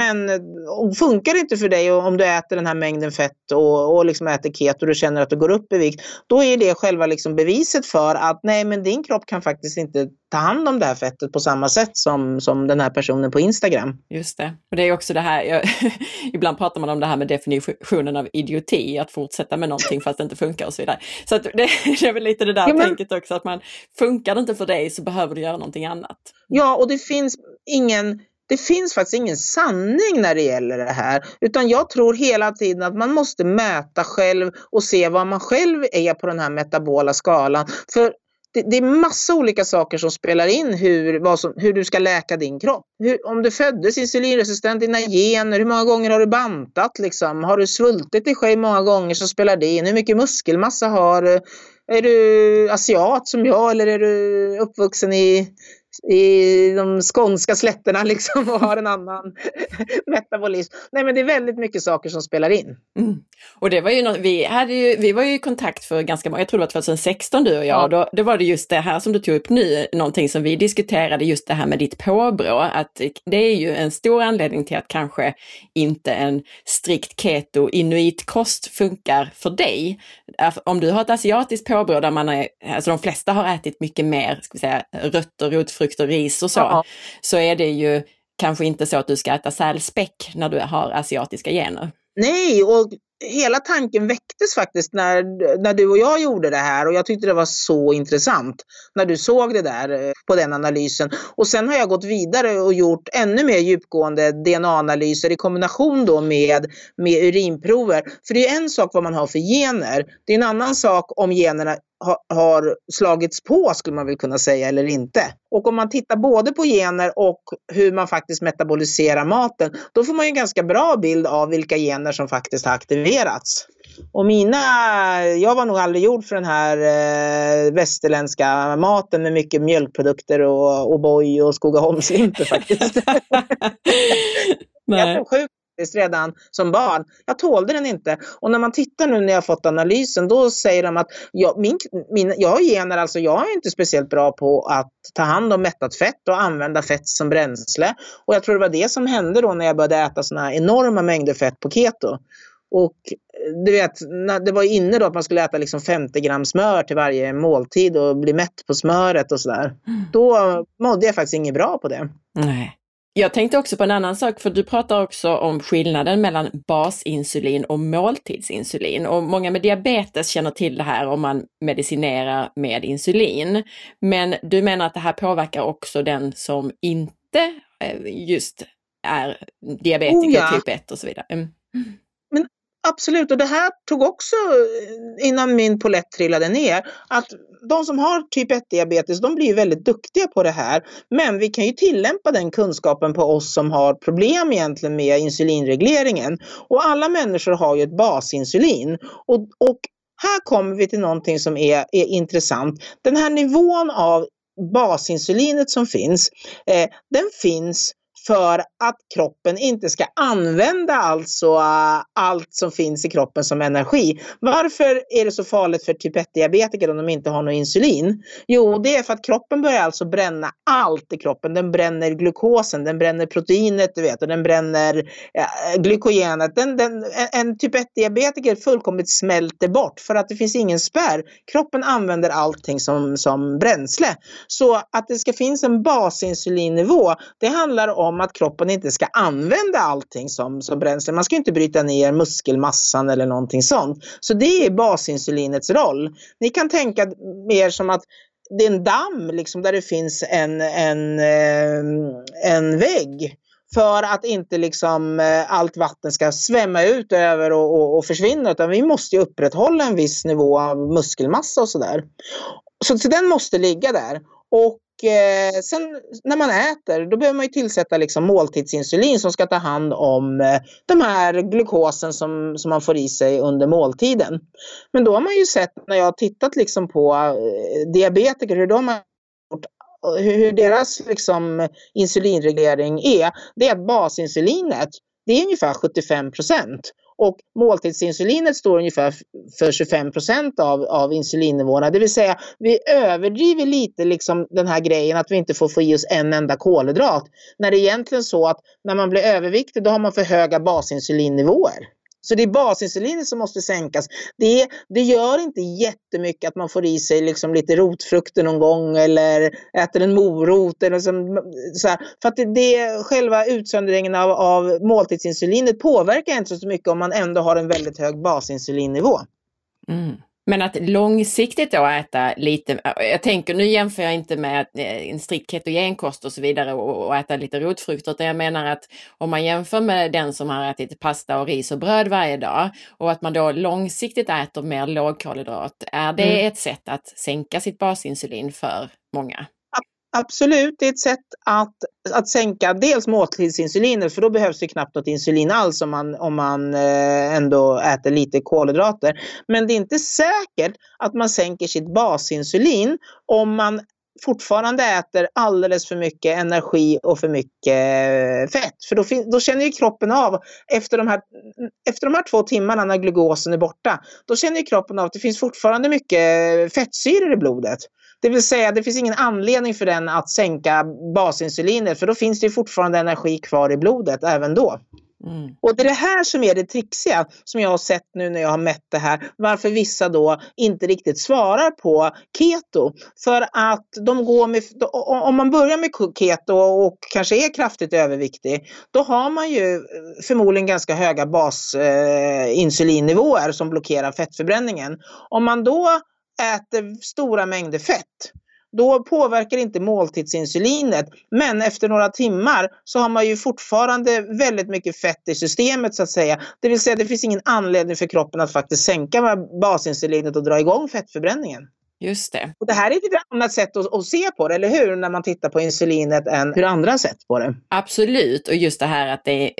Men funkar det inte för dig om du äter den här mängden fett och, och liksom äter keto och du känner att du går upp i vikt, då är det själva liksom beviset för att nej, men din kropp kan faktiskt inte ta hand om det här fettet på samma sätt som, som den här personen på Instagram. Just det. Och det är också det här, jag, ibland pratar man om det här med definitionen av idioti, att fortsätta med någonting fast det inte funkar och så vidare. Så det, det, är väl lite det där ja, men... tänket också, att man funkar det inte för dig så behöver du göra någonting annat. Ja, och det finns ingen det finns faktiskt ingen sanning när det gäller det här. Utan jag tror hela tiden att man måste mäta själv och se vad man själv är på den här metabola skalan. För det, det är massa olika saker som spelar in hur, som, hur du ska läka din kropp. Hur, om du föddes insulinresistent, dina gener, hur många gånger har du bantat? Liksom? Har du svultit dig själv många gånger så spelar det in. Hur mycket muskelmassa har du? Är du asiat som jag eller är du uppvuxen i i de skånska slätterna liksom och har en annan metabolism. Nej men det är väldigt mycket saker som spelar in. Mm. Och det var ju något, vi, hade ju, vi var ju i kontakt för ganska många, jag tror det var 2016 du och jag, ja. då, då var det just det här som du tog upp nu, någonting som vi diskuterade, just det här med ditt påbrå, att det är ju en stor anledning till att kanske inte en strikt keto inuitkost funkar för dig. Om du har ett asiatiskt påbrå där man är, alltså de flesta har ätit mycket mer, ska vi säga, rötter, rotfrukter, ris och så, ja. så är det ju kanske inte så att du ska äta sälspäck när du har asiatiska gener. Nej, och hela tanken väcktes faktiskt när, när du och jag gjorde det här och jag tyckte det var så intressant när du såg det där eh, på den analysen. Och sen har jag gått vidare och gjort ännu mer djupgående DNA-analyser i kombination då med, med urinprover. För det är en sak vad man har för gener. Det är en annan sak om generna har slagits på skulle man väl kunna säga eller inte. Och om man tittar både på gener och hur man faktiskt metaboliserar maten, då får man ju en ganska bra bild av vilka gener som faktiskt har aktiverats. Och mina, jag var nog aldrig gjord för den här eh, västerländska maten med mycket mjölkprodukter och O'boy och Skogaholmslimper faktiskt. Nej. Jag sjukt redan som barn. Jag tålde den inte. Och när man tittar nu när jag fått analysen, då säger de att jag, min, min, jag har gener, alltså jag är inte speciellt bra på att ta hand om mättat fett och använda fett som bränsle. Och jag tror det var det som hände då när jag började äta sådana här enorma mängder fett på keto. Och du vet, det var inne då att man skulle äta liksom 50 gram smör till varje måltid och bli mätt på smöret och sådär. Mm. Då mådde jag faktiskt inget bra på det. Nej. Jag tänkte också på en annan sak, för du pratar också om skillnaden mellan basinsulin och måltidsinsulin. Och många med diabetes känner till det här om man medicinerar med insulin. Men du menar att det här påverkar också den som inte eh, just är diabetiker oh ja. typ 1 och så vidare. Mm. Absolut, och det här tog också eh, innan min polett trillade ner, att de som har typ 1-diabetes, de blir väldigt duktiga på det här. Men vi kan ju tillämpa den kunskapen på oss som har problem egentligen med insulinregleringen. Och alla människor har ju ett basinsulin. Och, och här kommer vi till någonting som är, är intressant. Den här nivån av basinsulinet som finns, eh, den finns för att kroppen inte ska använda alltså uh, allt som finns i kroppen som energi. Varför är det så farligt för typ 1-diabetiker om de inte har något insulin? Jo, det är för att kroppen börjar alltså bränna allt i kroppen. Den bränner glukosen, den bränner proteinet, du vet, och den bränner uh, glykogenet. Den, den, en typ 1-diabetiker fullkomligt smälter bort för att det finns ingen spärr. Kroppen använder allting som, som bränsle. Så att det ska finnas en basinsulinnivå, det handlar om om att kroppen inte ska använda allting som, som bränsle. Man ska inte bryta ner muskelmassan eller någonting sånt. Så det är basinsulinets roll. Ni kan tänka mer som att det är en damm liksom, där det finns en, en, eh, en vägg för att inte liksom eh, allt vatten ska svämma ut över och, och, och försvinna utan vi måste upprätthålla en viss nivå av muskelmassa och sådär. Så, så den måste ligga där. Och eh, sen när man äter, då behöver man ju tillsätta liksom måltidsinsulin som ska ta hand om eh, de här glukosen som, som man får i sig under måltiden. Men då har man ju sett när jag har tittat liksom på eh, diabetiker, hur de har gjort hur deras liksom, insulinreglering är, det är att basinsulinet det är ungefär 75 procent. Och måltidsinsulinet står ungefär för 25 procent av, av insulinnivåerna. Det vill säga vi överdriver lite liksom den här grejen att vi inte får få i oss en enda kolhydrat. När det är egentligen så att när man blir överviktig då har man för höga basinsulinnivåer. Så det är basinsulinet som måste sänkas. Det, det gör inte jättemycket att man får i sig liksom lite rotfrukter någon gång eller äter en morot. Eller som, så här. För att det, det, själva utsöndringen av, av måltidsinsulinet påverkar inte så mycket om man ändå har en väldigt hög basinsulinnivå. Mm. Men att långsiktigt då äta lite, jag tänker nu jämför jag inte med eh, en strikt ketogenkost och så vidare och, och äta lite rotfrukter, utan jag menar att om man jämför med den som har ätit pasta och ris och bröd varje dag och att man då långsiktigt äter mer lågkolhydrat, är det mm. ett sätt att sänka sitt basinsulin för många? Absolut, det är ett sätt att, att sänka dels måltidsinsulinet för då behövs det knappt något insulin alls om man, om man eh, ändå äter lite kolhydrater. Men det är inte säkert att man sänker sitt basinsulin om man fortfarande äter alldeles för mycket energi och för mycket eh, fett. För då, då känner ju kroppen av, efter de, här, efter de här två timmarna när glukosen är borta, då känner ju kroppen av att det finns fortfarande mycket eh, fettsyror i blodet. Det vill säga, det finns ingen anledning för den att sänka basinsulinet, för då finns det fortfarande energi kvar i blodet även då. Mm. Och det är det här som är det trixiga som jag har sett nu när jag har mätt det här. Varför vissa då inte riktigt svarar på keto. För att de går med, om man börjar med keto och kanske är kraftigt överviktig, då har man ju förmodligen ganska höga basinsulinnivåer eh, som blockerar fettförbränningen. Om man då äter stora mängder fett då påverkar inte måltidsinsulinet. Men efter några timmar så har man ju fortfarande väldigt mycket fett i systemet så att säga. Det vill säga det finns ingen anledning för kroppen att faktiskt sänka basinsulinet och dra igång fettförbränningen. Just det. Och det här är ett annat sätt att, att, se på det, eller hur? När man tittar på insulinet än hur andra sett på det. Absolut, och just det här att det är,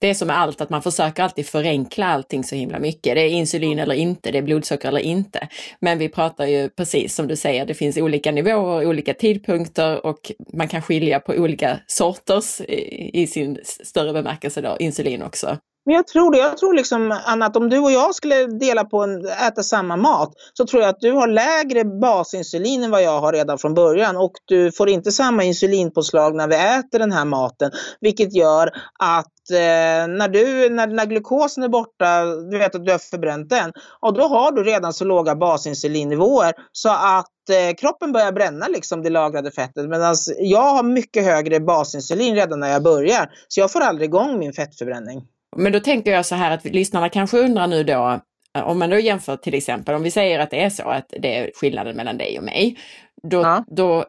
det är som med allt, att man försöker alltid förenkla allting så himla mycket. Det är insulin eller inte, det är blodsocker eller inte. Men vi pratar ju precis som du säger, det finns olika nivåer, olika tidpunkter och man kan skilja på olika sorters i, i sin större bemärkelse då, insulin också. Men jag tror det. Jag tror liksom, Anna, att om du och jag skulle dela på en, äta samma mat så tror jag att du har lägre basinsulin än vad jag har redan från början och du får inte samma insulinpåslag när vi äter den här maten. Vilket gör att eh, när, du, när, när glukosen är borta, du vet att du har förbränt den, och då har du redan så låga basinsulinnivåer så att eh, kroppen börjar bränna liksom det lagrade fettet. Medan jag har mycket högre basinsulin redan när jag börjar. Så jag får aldrig igång min fettförbränning. Men då tänker jag så här att lyssnarna kanske undrar nu då, eh, om man då jämför till exempel, om vi säger att det är så att det är skillnaden mellan dig och mig, då, ja. då,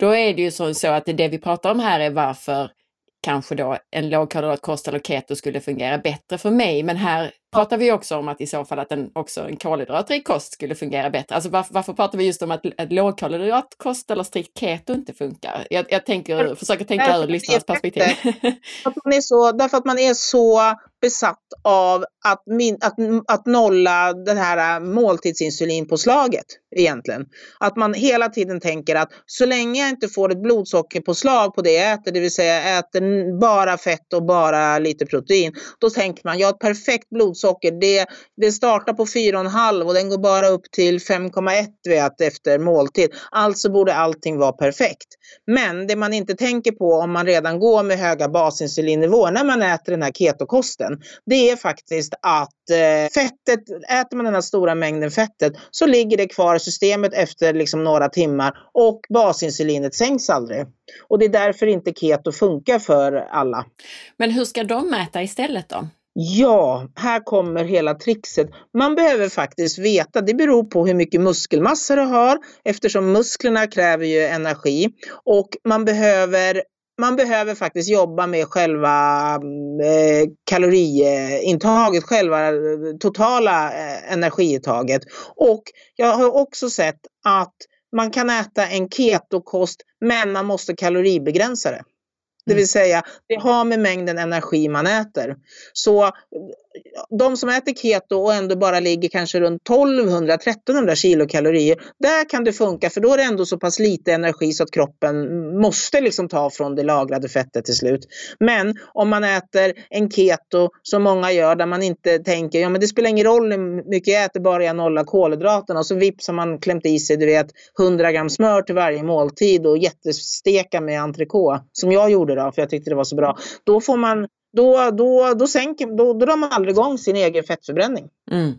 då är det ju så, så att det vi pratar om här är varför kanske då en lågkolhydratkost eller keto skulle fungera bättre för mig. Men här pratar vi också om att i så fall att en, också en kolhydratrik kost skulle fungera bättre. Alltså varför, varför pratar vi just om att, att lågkolhydratkost eller strikt keto inte funkar? Jag, jag tänker, försöker tänka ur lyssnarnas perspektiv. Att man är så, därför att man är så besatt av att, min, att, att nolla det här äh, måltidsinsulinpåslaget egentligen. Att man hela tiden tänker att så länge jag inte får ett blodsockerpåslag på det jag äter, det vill säga jag äter bara fett och bara lite protein, då tänker man jag har ett perfekt blodsocker. Det, det startar på 4,5 och den går bara upp till 5,1 vet, efter måltid. Alltså borde allting vara perfekt. Men det man inte tänker på om man redan går med höga basinsulinnivåer när man äter den här ketokosten, det är faktiskt att eh, fettet, äter man den här stora mängden fettet så ligger det kvar i systemet efter liksom några timmar och basinsulinet sänks aldrig. Och det är därför inte keto funkar för alla. Men hur ska de mäta istället då? Ja, här kommer hela trixet. Man behöver faktiskt veta, det beror på hur mycket muskelmassa du har eftersom musklerna kräver ju energi och man behöver man behöver faktiskt jobba med själva eh, kaloriintaget, själva eh, totala eh, energiintaget. Och jag har också sett att man kan äta en ketokost men man måste kaloribegränsa det. Det vill mm. säga, det har med mängden energi man äter. Så de som äter keto och ändå bara ligger kanske runt 1200-1300 kilokalorier, där kan det funka för då är det ändå så pass lite energi så att kroppen måste liksom ta från det lagrade fettet till slut. Men om man äter en keto som många gör där man inte tänker, ja men det spelar ingen roll hur mycket jag äter bara jag nollar kolhydraterna och så vips har man klämt i sig du vet 100 gram smör till varje måltid och jättesteka med entrecote som jag gjorde då för jag tyckte det var så bra. Då får man då, då, då, sänker, då, då drar man aldrig igång sin egen fettförbränning. Mm.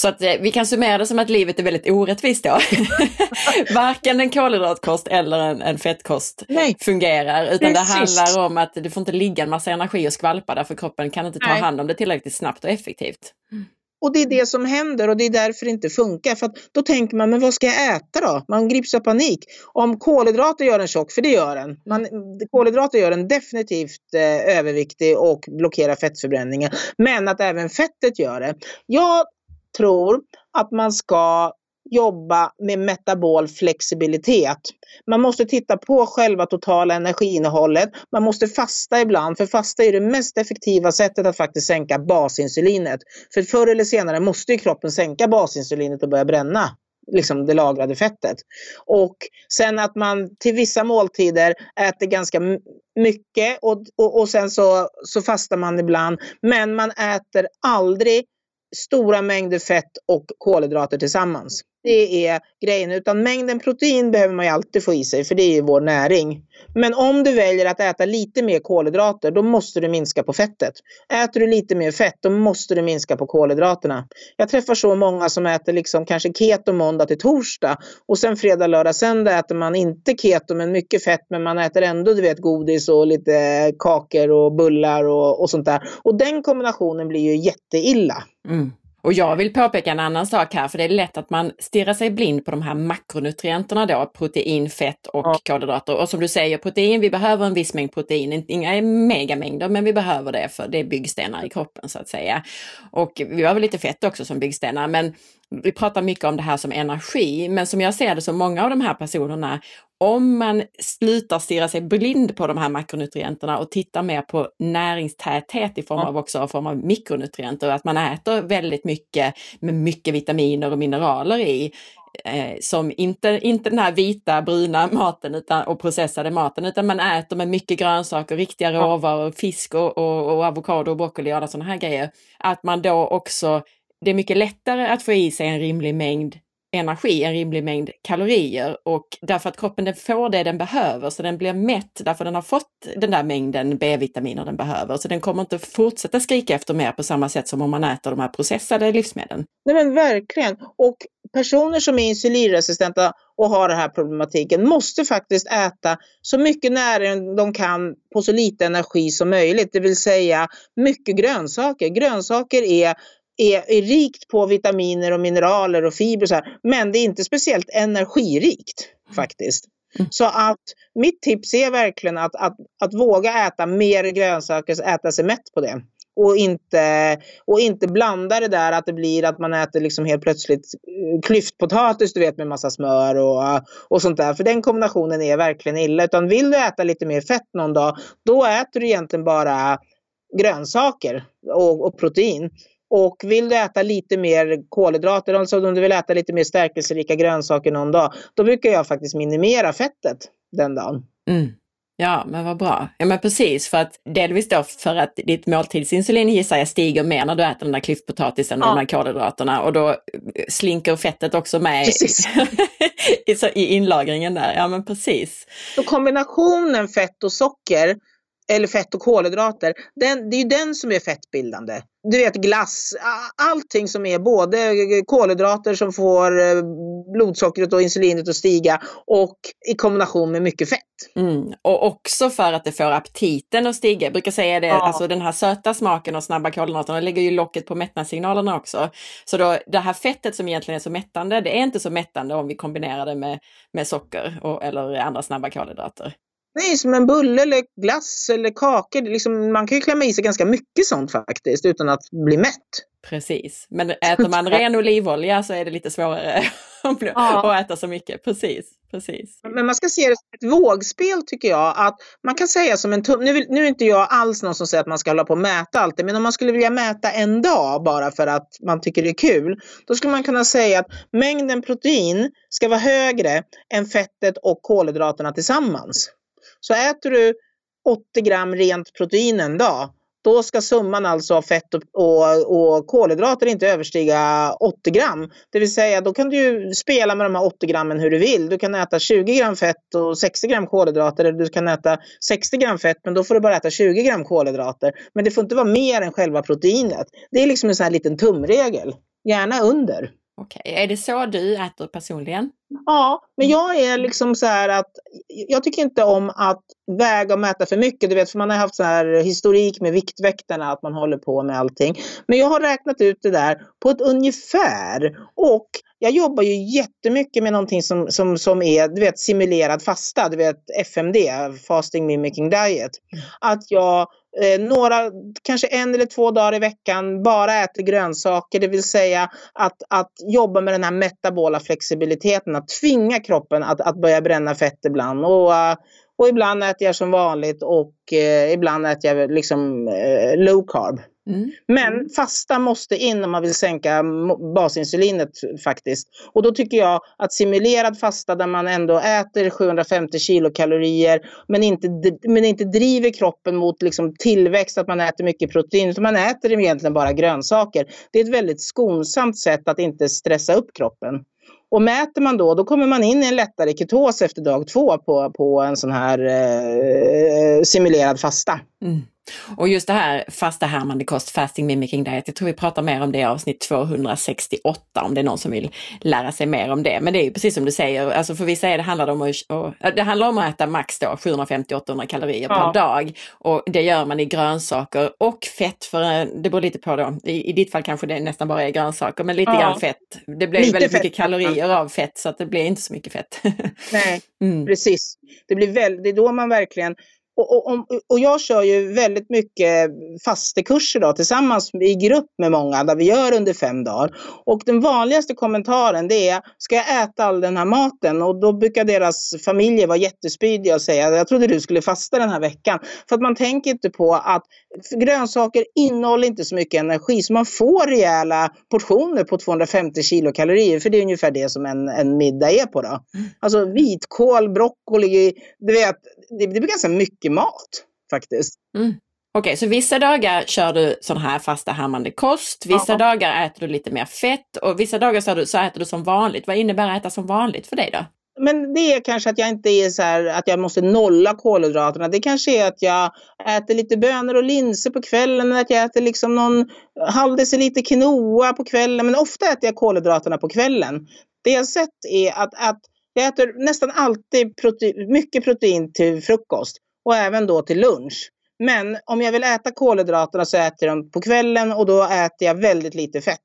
Så att eh, vi kan summera det som att livet är väldigt orättvist då. Varken en kolhydratkost eller en, en fettkost Nej. fungerar, utan Precis. det handlar om att du får inte ligga en massa energi och skvalpa därför kroppen kan inte ta Nej. hand om det tillräckligt snabbt och effektivt. Mm. Och det är det som händer och det är därför det inte funkar. För då tänker man, men vad ska jag äta då? Man grips av panik. Om kolhydrater gör en tjock, för det gör den. Man, kolhydrater gör en definitivt eh, överviktig och blockerar fettförbränningen. Men att även fettet gör det. Jag tror att man ska jobba med metabol flexibilitet. Man måste titta på själva totala energiinnehållet. Man måste fasta ibland, för fasta är det mest effektiva sättet att faktiskt sänka basinsulinet. För förr eller senare måste ju kroppen sänka basinsulinet och börja bränna. liksom det lagrade fettet. Och sen att man till vissa måltider äter ganska mycket och, och, och sen så, så fastar man ibland. Men man äter aldrig stora mängder fett och kolhydrater tillsammans. Det är grejen. Utan mängden protein behöver man ju alltid få i sig för det är ju vår näring. Men om du väljer att äta lite mer kolhydrater då måste du minska på fettet. Äter du lite mer fett då måste du minska på kolhydraterna. Jag träffar så många som äter liksom kanske keto måndag till torsdag och sen fredag, lördag, söndag äter man inte keto men mycket fett men man äter ändå du vet godis och lite kakor och bullar och, och sånt där. Och den kombinationen blir ju jätteilla. Mm. Och jag vill påpeka en annan sak här, för det är lätt att man stirrar sig blind på de här makronutrienterna då, protein, fett och ja. kolhydrater. Och som du säger, protein, vi behöver en viss mängd protein, inga megamängder, men vi behöver det för det är byggstenar i kroppen så att säga. Och vi behöver lite fett också som byggstenar, men vi pratar mycket om det här som energi, men som jag ser det så många av de här personerna, om man slutar stirra sig blind på de här makronutrienterna och tittar mer på näringstäthet i form av också form av mikronutrienter, att man äter väldigt mycket med mycket vitaminer och mineraler i, eh, som inte, inte den här vita bruna maten utan, och processade maten, utan man äter med mycket grönsaker, riktiga råvaror, fisk och, och, och avokado och broccoli och alla sådana här grejer. Att man då också det är mycket lättare att få i sig en rimlig mängd energi, en rimlig mängd kalorier och därför att kroppen den får det den behöver så den blir mätt därför den har fått den där mängden B-vitaminer den behöver. Så den kommer inte fortsätta skrika efter mer på samma sätt som om man äter de här processade livsmedlen. Nej men verkligen. Och personer som är insulinresistenta och har den här problematiken måste faktiskt äta så mycket näring de kan på så lite energi som möjligt. Det vill säga mycket grönsaker. Grönsaker är är, är rikt på vitaminer och mineraler och fibrer. Så här, men det är inte speciellt energirikt faktiskt. Mm. Så att mitt tips är verkligen att, att, att våga äta mer grönsaker, äta sig mätt på det. Och inte, och inte blanda det där att det blir att man äter liksom helt plötsligt eh, klyftpotatis du vet med massa smör och, och sånt där. För den kombinationen är verkligen illa. Utan vill du äta lite mer fett någon dag, då äter du egentligen bara grönsaker och, och protein. Och vill du äta lite mer kolhydrater, alltså om du vill äta lite mer stärkelserika grönsaker någon dag, då brukar jag faktiskt minimera fettet den dagen. Mm. Ja, men vad bra. Ja, men precis, för att delvis då för att ditt måltidsinsulin gissar jag stiger mer när du äter den där klyftpotatisen och ja. de här kolhydraterna och då slinker fettet också med i, inlagringen där. Ja, men precis. Så kombinationen fett och socker eller fett och kolhydrater, den, det är ju den som är fettbildande. Du vet glass, allting som är både kolhydrater som får eh, blodsockret och insulinet att stiga och i kombination med mycket fett. Mm. Och också för att det får aptiten att stiga. Jag brukar säga det, ja. alltså den här söta smaken och snabba kolhydraterna lägger ju locket på mättnadssignalerna också. Så då det här fettet som egentligen är så mättande, det är inte så mättande om vi kombinerar det med, med socker och, eller andra snabba kolhydrater. Nej, som en bulle eller glass eller kakor. Liksom, man kan ju klämma i sig ganska mycket sånt faktiskt utan att bli mätt. Precis, men äter man ren olivolja så är det lite svårare ja. att äta så mycket. Precis, precis. Men man ska se det som ett vågspel tycker jag. Att man kan säga som en tum nu, vill, nu är inte jag alls någon som säger att man ska hålla på och mäta alltid, men om man skulle vilja mäta en dag bara för att man tycker det är kul, då skulle man kunna säga att mängden protein ska vara högre än fettet och kolhydraterna tillsammans. Så äter du 80 gram rent protein en dag, då ska summan alltså av fett och, och, och, kolhydrater inte överstiga 80 gram. Det vill säga, då kan du spela med de här 80 grammen hur du vill. Du kan äta 20 gram fett och 60 gram kolhydrater. Eller du kan äta 60 gram fett, men då får du bara äta 20 gram kolhydrater. Men det får inte vara mer än själva proteinet. Det är liksom en sån här liten tumregel. Gärna under. Okej, okay. är det så du äter personligen? Ja, men jag är liksom så här att jag tycker inte om att väga och mäta för mycket. Du vet, för man har haft så här historik med Viktväktarna, att man håller på med allting. Men jag har räknat ut det där på ett ungefär. Och jag jobbar ju jättemycket med någonting som, som, som är du vet, simulerad fasta, du vet FMD, Fasting Mimicking Diet. Mm. Att jag Eh, några, kanske en eller två dagar i veckan bara äter grönsaker, det vill säga att, att jobba med den här metabola flexibiliteten, att tvinga kroppen att, att börja bränna fett ibland. Och, eh, och ibland äter jag som vanligt och eh, ibland äter jag liksom eh, low carb. Mm. Men fasta måste in om man vill sänka basinsulinet faktiskt. Och då tycker jag att simulerad fasta där man ändå äter 750 kilokalorier men inte, men inte driver kroppen mot liksom tillväxt, att man äter mycket protein, utan man äter egentligen bara grönsaker. Det är ett väldigt skonsamt sätt att inte stressa upp kroppen. Och mäter man då, då kommer man in i en lättare ketos efter dag två på, på en sån här eh, simulerad fasta. Mm. Och just det här fasta härmande kost, fasting mimicking diet, jag tror vi pratar mer om det i avsnitt 268 om det är någon som vill lära sig mer om det. Men det är ju precis som du säger, alltså för vissa är det handlar om att, det handlar om att äta max då 750-800 kalorier ja. per dag. Och det gör man i grönsaker och fett, för eh, det beror lite på då, i, i ditt fall kanske det nästan bara är grönsaker, men lite ja. grann fett. Det blir lite väldigt fett. mycket kalorier av fett så att det blir inte så mycket fett. Nej, mm. precis. Det, blir väl, det är då man verkligen och, och, och, jag kör ju väldigt mycket fastekurser då, tillsammans i grupp med många där vi gör under fem dagar. Och den vanligaste kommentaren det är, ska jag äta all den här maten? Och då brukar deras familjer vara jättespydiga och säga, jag trodde du skulle fasta den här veckan. För att man tänker inte på att grönsaker innehåller inte så mycket energi så man får rejäla portioner på 250 kilokalorier för det är ungefär det som en, en middag är på då. Mm. Alltså vitkål, broccoli, du vet, det, blir ganska mycket mat faktiskt. Mm. Okej, okay, så vissa dagar kör du sån här fasta härmande kost, vissa ja. dagar äter du lite mer fett och vissa dagar så, du, så äter du som vanligt. Vad innebär att äta som vanligt för dig då? Men det är kanske att jag inte är så här att jag måste nolla kolhydraterna. Det kanske är att jag äter lite bönor och linser på kvällen, att jag äter liksom någon halv deciliter quinoa på kvällen. Men ofta äter jag kolhydraterna på kvällen. Det jag sett är att, att jag äter nästan alltid protein, mycket protein till frukost och även då till lunch. Men om jag vill äta kolhydraterna så äter jag dem på kvällen och då äter jag väldigt lite fett.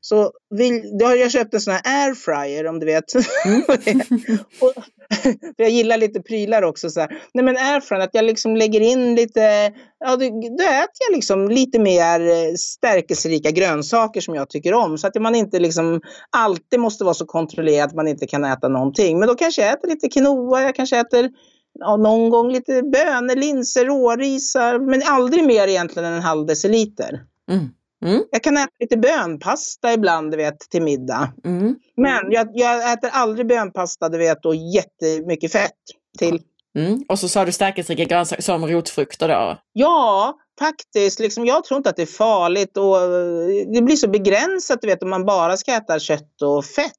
Så vill, då har jag köpt en sån här airfryer om du vet. Mm. och, jag gillar lite prylar också. Så här. Nej men airfryer, att jag liksom lägger in lite, ja då, då äter jag liksom lite mer eh, stärkelserika grönsaker som jag tycker om. Så att man inte liksom alltid måste vara så kontrollerad att man inte kan äta någonting. Men då kanske jag äter lite quinoa, jag kanske äter ja, någon gång lite bönor, linser, rårisar, men aldrig mer egentligen än en halv deciliter. Mm. Mm. Jag kan äta lite bönpasta ibland, du vet, till middag. Mm. Men jag, jag, äter aldrig bönpasta, du vet, och jättemycket fett till. Mm. Och så sa du stärkelserika grönsaker som rotfrukter då? Ja, faktiskt. Liksom, jag tror inte att det är farligt och eh, det blir så begränsat, du vet, om man bara ska äta kött och fett.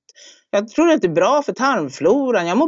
Jag tror att det är bra för tarmfloran. Jag mår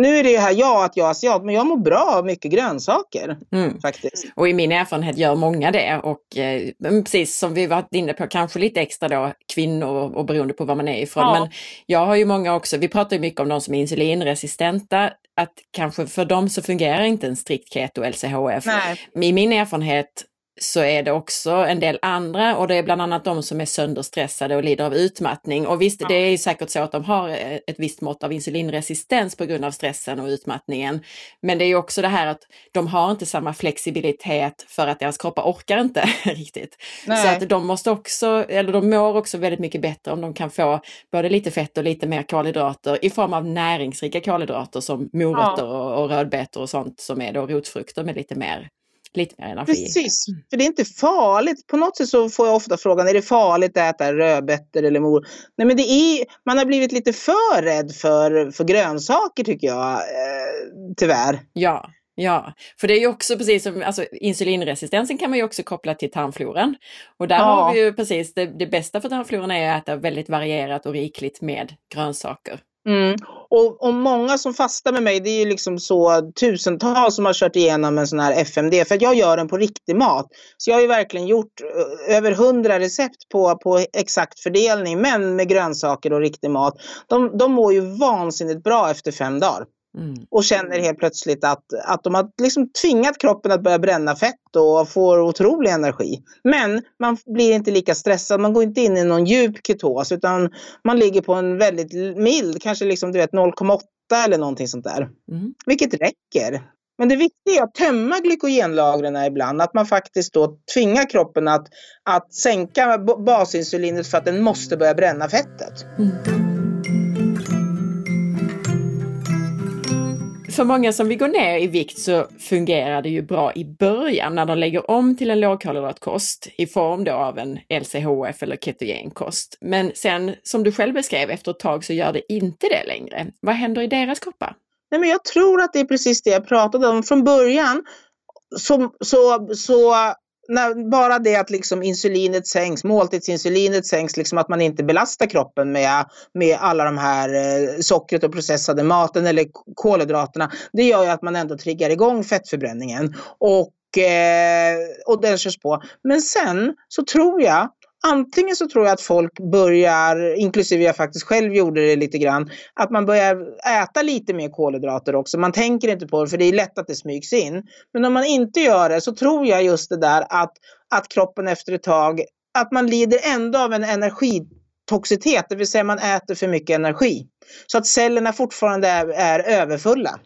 nu är det ju här jag att jag är asiat, men jag mår bra av mycket grönsaker. Mm. faktiskt. Och i min erfarenhet gör många det. Och eh, precis som vi varit inne på, kanske lite extra då kvinnor och beroende på var man är ifrån. Ja. Men jag har ju många också, vi pratar ju mycket om de som är insulinresistenta, att kanske för dem så fungerar inte en strikt keto LCHF. Nej. I min erfarenhet så är det också en del andra och det är bland annat de som är sönderstressade och lider av utmattning. Och visst, det är säkert så att de har ett visst mått av insulinresistens på grund av stressen och utmattningen. Men det är också det här att de har inte samma flexibilitet för att deras kroppar orkar inte riktigt. Nej. Så att de måste också, eller de mår också väldigt mycket bättre om de kan få både lite fett och lite mer kolhydrater i form av näringsrika kolhydrater som morötter ja. och, och rödbetor och sånt som är då rotfrukter med lite mer lite mer energi. Precis, för det är inte farligt. På något sätt så får jag ofta frågan, är det farligt att äta rödbetor eller mor? Nej men det är, man har blivit lite för rädd för, för grönsaker tycker jag, eh, tyvärr. Ja, Ja, för det är ju också precis som alltså, insulinresistensen kan man ju också koppla till tarmfloran. Och där ja. har vi ju precis det, det bästa för tarmfloran är att äta väldigt varierat och rikligt med grönsaker. Mm. Och, och många som fastar med mig, det är ju liksom så tusentals som har kört igenom en sån här FMD. För jag gör den på riktig mat. Så jag har ju verkligen gjort eh, över hundra recept på, på exakt fördelning, men med grönsaker och riktig mat. De, de mår ju vansinnigt bra efter fem dagar. Mm. Och känner helt plötsligt att, att de har liksom tvingat kroppen att börja bränna fett och får otrolig energi. Men man blir inte lika stressad, man går inte in i någon djup ketos utan man ligger på en väldigt mild, kanske liksom 0,8 eller någonting sånt där. Mm. Vilket räcker. Men det viktiga är att tömma glykogenlagren ibland, att man faktiskt då tvingar kroppen att, att sänka basinsulinet för att den måste börja bränna fettet. Mm. För många som vill gå ner i vikt så fungerar det ju bra i början när de lägger om till en lågkolhydratkost i form då av en LCHF eller ketogenkost. Men sen som du själv beskrev, efter ett tag så gör det inte det längre. Vad händer i deras kroppar? Nej, men jag tror att det är precis det jag pratade om från början. Så, så, så när, bara det att liksom insulinet sänks, måltidsinsulinet sänks, liksom att man inte belastar kroppen med, med alla de här eh, sockret och processade maten eller kolhydraterna. Det gör ju att man ändå triggar igång fettförbränningen och, eh, och den körs på. Men sen så tror jag Antingen så tror jag att folk börjar, inklusive jag faktiskt själv gjorde det lite grann, att man börjar äta lite mer kolhydrater också. Man tänker inte på det för det är lätt att det smygs in. Men om man inte gör det så tror jag just det där att, att kroppen efter ett tag, att man lider ändå av en energitoxitet, det vill säga man äter för mycket energi. Så att cellerna fortfarande är, är överfulla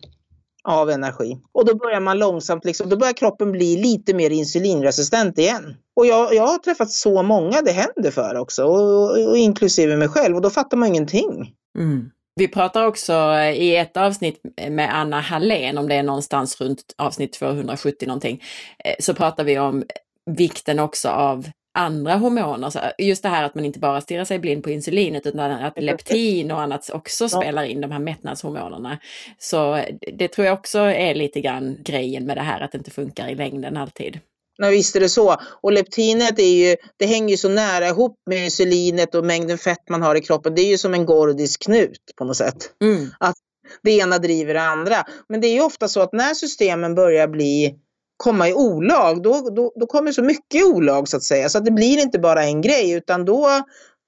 av energi. Och då börjar man långsamt, liksom, då börjar kroppen bli lite mer insulinresistent igen. Och jag, jag har träffat så många det händer för också, och, och inklusive mig själv, och då fattar man ingenting. Mm. Vi pratar också eh, i ett avsnitt med Anna Hallén, om det är någonstans runt avsnitt 270 någonting, eh, så pratar vi om vikten också av andra hormoner. Så just det här att man inte bara stirrar sig blind på insulinet utan att leptin och annat också spelar in de här mättnadshormonerna. Så det tror jag också är lite grann grejen med det här att det inte funkar i längden alltid. Ja, visst är det så. Och leptinet är ju, det hänger ju så nära ihop med insulinet och mängden fett man har i kroppen. Det är ju som en gordisk knut på något sätt. Mm. Att det ena driver det andra. Men det är ju ofta så att när systemen börjar bli komma i olag, då, då, då kommer så mycket i olag så att säga. Så att det blir inte bara en grej utan då,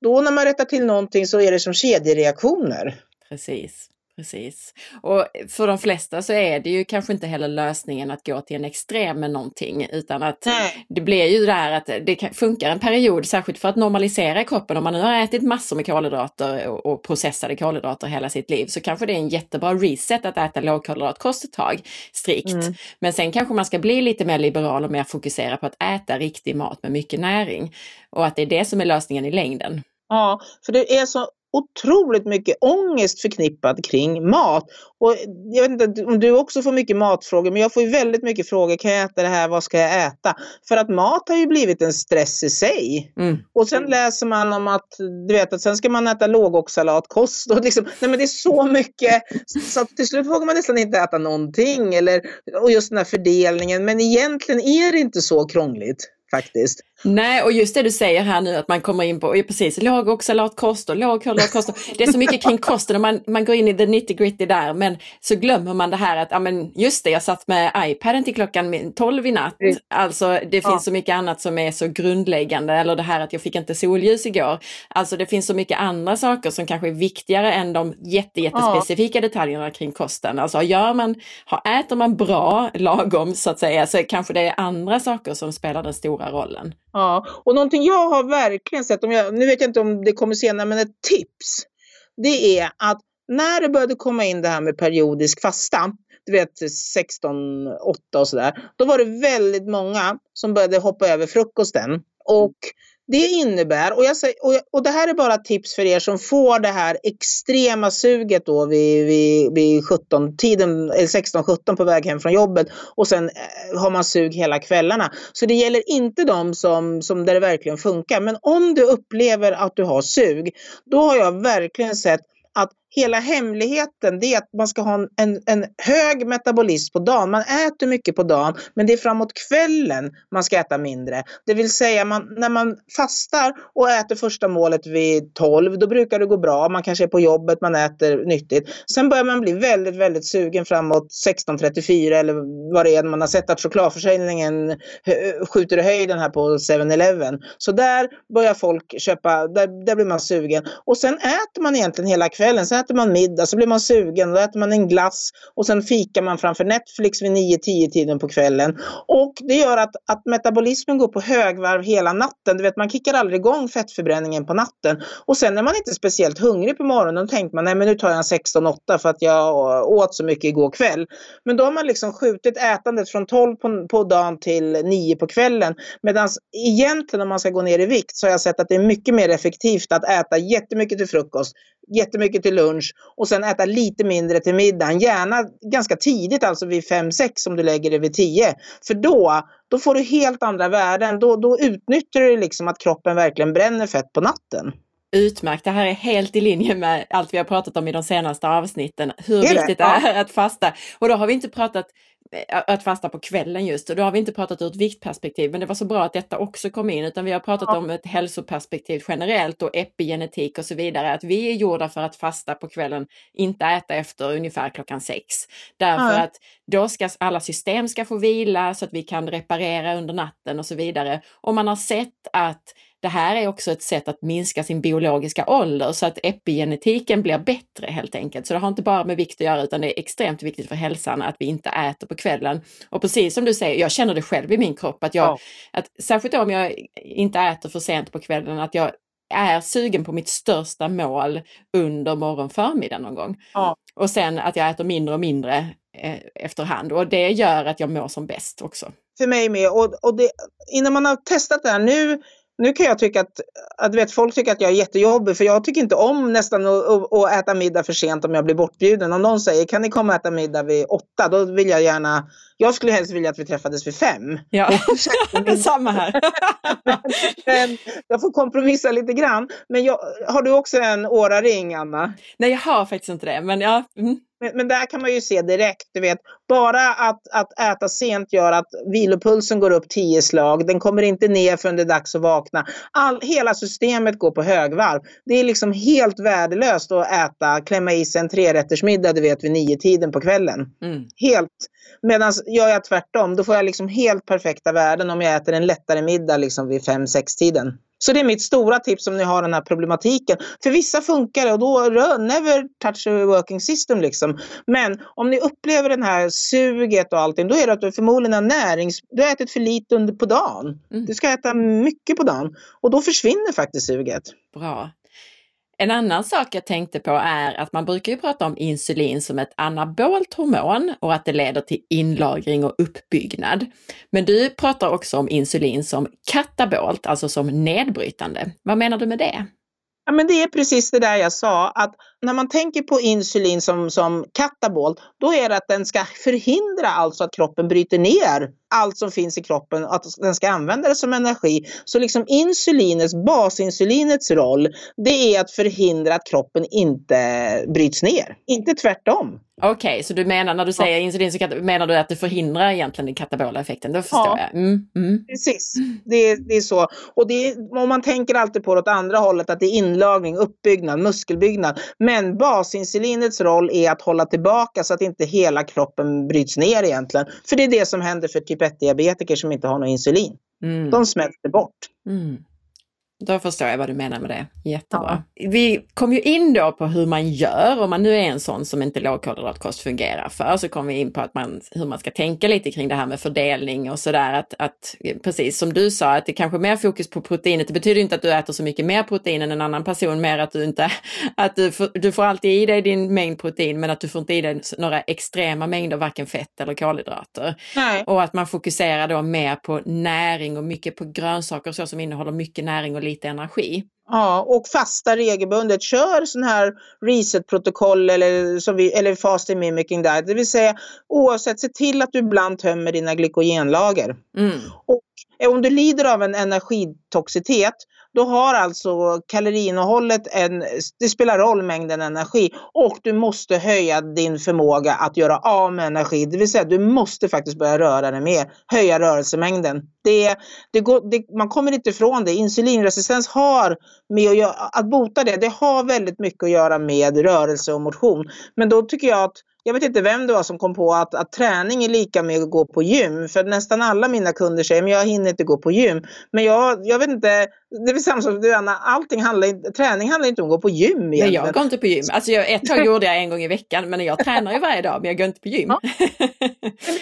då när man rättar till någonting så är det som kedjereaktioner. Precis. Precis. Och för de flesta så är det ju kanske inte heller lösningen att gå till en extrem med någonting utan att Nej. det blir ju där att det funkar en period, särskilt för att normalisera kroppen. Om man nu har ätit massor med kolhydrater och processade kolhydrater hela sitt liv så kanske det är en jättebra reset att äta lågkolhydratkost ett tag strikt. Mm. Men sen kanske man ska bli lite mer liberal och mer fokusera på att äta riktig mat med mycket näring. Och att det är det som är lösningen i längden. Ja, för det är så otroligt mycket ångest förknippad kring mat. Och jag vet inte om du också får mycket matfrågor, men jag får väldigt mycket frågor. Kan jag äta det här? Vad ska jag äta? För att mat har ju blivit en stress i sig. Mm. Och sen läser man om att, du vet, att sen ska man äta lågoxalatkost. Och liksom, nej men det är så mycket. Så till slut vågar man nästan inte äta någonting. Eller, och just den här fördelningen. Men egentligen är det inte så krångligt faktiskt. Nej, och just det du säger här nu att man kommer in på, precis, låg oxalatkost och låg kolhydratkost. Det är så mycket kring kosten och man, man går in i the nitty gritty där men så glömmer man det här att, ja men just det, jag satt med iPaden till klockan 12 i natt. Mm. Alltså det finns ja. så mycket annat som är så grundläggande eller det här att jag fick inte solljus igår. Alltså det finns så mycket andra saker som kanske är viktigare än de jätte, jättespecifika ja. detaljerna kring kosten. Alltså gör man, äter man bra, lagom så att säga, så kanske det är andra saker som spelar den stora rollen. Ja, och någonting jag har verkligen sett, om jag, nu vet jag inte om det kommer senare, men ett tips. Det är att när det började komma in det här med periodisk fasta, du vet 16-8 och sådär, då var det väldigt många som började hoppa över frukosten. Och det innebär, och, jag säger, och, och det här är bara tips för er som får det här extrema suget då vid, vid, vid 17 tiden, 16-17 på väg hem från jobbet och sen eh, har man sug hela kvällarna. Så det gäller inte de som, som där det verkligen funkar. Men om du upplever att du har sug, då har jag verkligen sett att hela hemligheten det är att man ska ha en, en hög metabolism på dagen. Man äter mycket på dagen men det är framåt kvällen man ska äta mindre. Det vill säga man, när man fastar och äter första målet vid 12 då brukar det gå bra. Man kanske är på jobbet, man äter nyttigt. Sen börjar man bli väldigt, väldigt sugen framåt 16.34 eller vad det är. Man har sett att chokladförsäljningen eh, skjuter i höjden här på 7-Eleven. Så där börjar folk köpa, där, där blir man sugen. Och sen äter man egentligen hela kvällen. Sen äter man middag, så blir man sugen, då äter man en glass och sen fikar man framför Netflix vid 9-10 tiden på kvällen. Och det gör att, att metabolismen går på högvarv hela natten. Du vet, man kickar aldrig igång fettförbränningen på natten. Och sen är man inte speciellt hungrig på morgonen, då tänker man nej men nu tar jag en 16-8 för att jag åt så mycket igår kväll. Men då har man liksom skjutit ätandet från 12 på, på dagen till 9 på kvällen. Medan egentligen om man ska gå ner i vikt så har jag sett att det är mycket mer effektivt att äta jättemycket till frukost, jättemycket till lunch och sen äta lite mindre till middagen. Gärna ganska tidigt, alltså vid 5-6 om du lägger det vid 10. För då, då får du helt andra värden. Då, då utnyttjar du liksom att kroppen verkligen bränner fett på natten. Utmärkt, det här är helt i linje med allt vi har pratat om i de senaste avsnitten. Hur det viktigt det är att fasta. Och då har vi inte pratat att fasta på kvällen just och då har vi inte pratat ur ett viktperspektiv men det var så bra att detta också kom in utan vi har pratat ja. om ett hälsoperspektiv generellt och epigenetik och så vidare. Att vi är gjorda för att fasta på kvällen, inte äta efter ungefär klockan sex. Därför ja. att då ska alla system ska få vila så att vi kan reparera under natten och så vidare. Och man har sett att det här är också ett sätt att minska sin biologiska ålder så att epigenetiken blir bättre helt enkelt. Så det har inte bara med vikt att göra utan det är extremt viktigt för hälsan att vi inte äter på kvällen. Och precis som du säger, jag känner det själv i min kropp att jag, ja. att, särskilt om jag inte äter för sent på kvällen, att jag är sugen på mitt största mål under morgon förmiddag någon gång. Ja. Och sen att jag äter mindre och mindre eh, efterhand och det gör att jag mår som bäst också. För mig med och, och det, innan man har testat det här nu nu kan jag tycka att, att vet, folk tycker att jag är jättejobbig för jag tycker inte om nästan att, att, äta middag för sent om jag blir bortbjuden. Om någon säger kan ni komma och äta middag vid åtta då vill jag gärna, jag skulle helst vilja att vi träffades vid fem. Ja, samma här. men, jag får kompromissa lite grann. Men jag, har du också en åraring Anna? Nej jag har faktiskt inte det men ja. Mm. Men, men, där kan man ju se direkt, du vet, bara att, att äta sent gör att vilopulsen går upp tio slag. Den kommer inte ner förrän det är dags att vakna. All, hela systemet går på högvarv. Det är liksom helt värdelöst att äta, klämma i sig en trerättersmiddag, du vet, vid nio tiden på kvällen. Mm. Helt. Medan gör jag tvärtom, då får jag liksom helt perfekta värden om jag äter en lättare middag liksom vid fem sex tiden. Så det är mitt stora tips om ni har den här problematiken. För vissa funkar det och då never touch a working system liksom. Men om ni upplever den här suget och allting, då är det att du förmodligen har närings... Du har ätit för lite under på dagen. Mm. Du ska äta mycket på dagen och då försvinner faktiskt suget. Bra. En annan sak jag tänkte på är att man brukar ju prata om insulin som ett anabolt hormon och att det leder till inlagring och uppbyggnad. Men du pratar också om insulin som katabolt, alltså som nedbrytande. Vad menar du med det? Ja, men det är precis det där jag sa, att när man tänker på insulin som, som katabol, då är det att den ska förhindra alltså att kroppen bryter ner allt som finns i kroppen, att den ska använda det som energi. Så liksom insulinets, basinsulinets roll, det är att förhindra att kroppen inte bryts ner, inte tvärtom. Okej, okay, så du menar när du säger ja. insulin så menar du att det förhindrar egentligen den katabola effekten? Då förstår ja. jag. Mm, mm. Precis, det, det, är så. Och det, om man tänker alltid på det åt andra hållet, att det är inlagring, uppbyggnad, muskelbyggnad. Men basinsulinets roll är att hålla tillbaka så att inte hela kroppen bryts ner egentligen. För det är det som händer för typ 1-diabetiker som inte har något insulin. Mm. De smälter bort. Mm. Då förstår jag vad du menar med det. Jättebra. Ja. Vi kom ju in då på hur man gör om man nu är en sån som inte lågkolhydratkost fungerar för. Så kom vi in på att man, hur man ska tänka lite kring det här med fördelning och sådär. Att, att, precis som du sa, att det kanske är mer fokus på proteinet. Det betyder inte att du äter så mycket mer protein än en annan person, mer att du inte, att du får, du får alltid i dig din mängd protein men att du får inte i dig några extrema mängder varken fett eller kolhydrater. Nej. Och att man fokuserar då mer på näring och mycket på grönsaker och så som innehåller mycket näring och lite energi. Ja, och fasta regelbundet. Kör sån här reset-protokoll eller, som vi, eller fasting mimicking diet. Det vill säga oavsett, se till att du ibland tömmer dina glykogenlager. Mm. Och om du lider av en energitoxitet, då har alltså kaloriinnehållet en, det spelar roll mängden energi och du måste höja din förmåga att göra av med energi. Det vill säga du måste faktiskt börja röra dig mer, höja rörelsemängden. Det, det går, det, man kommer inte ifrån det. Insulinresistens har med att, göra, att bota det, det har väldigt mycket att göra med rörelse och motion. Men då tycker jag att jag vet inte vem det var som kom på att, att träning är lika med att gå på gym. För nästan alla mina kunder säger att jag hinner inte gå på gym. Men jag, jag vet inte, det är samma som du Anna, allting handlar, träning handlar inte om att gå på gym egentligen. Nej, jag går inte på gym. Alltså jag, ett tag gjorde jag en gång i veckan men jag tränar ju varje dag men jag går inte på gym.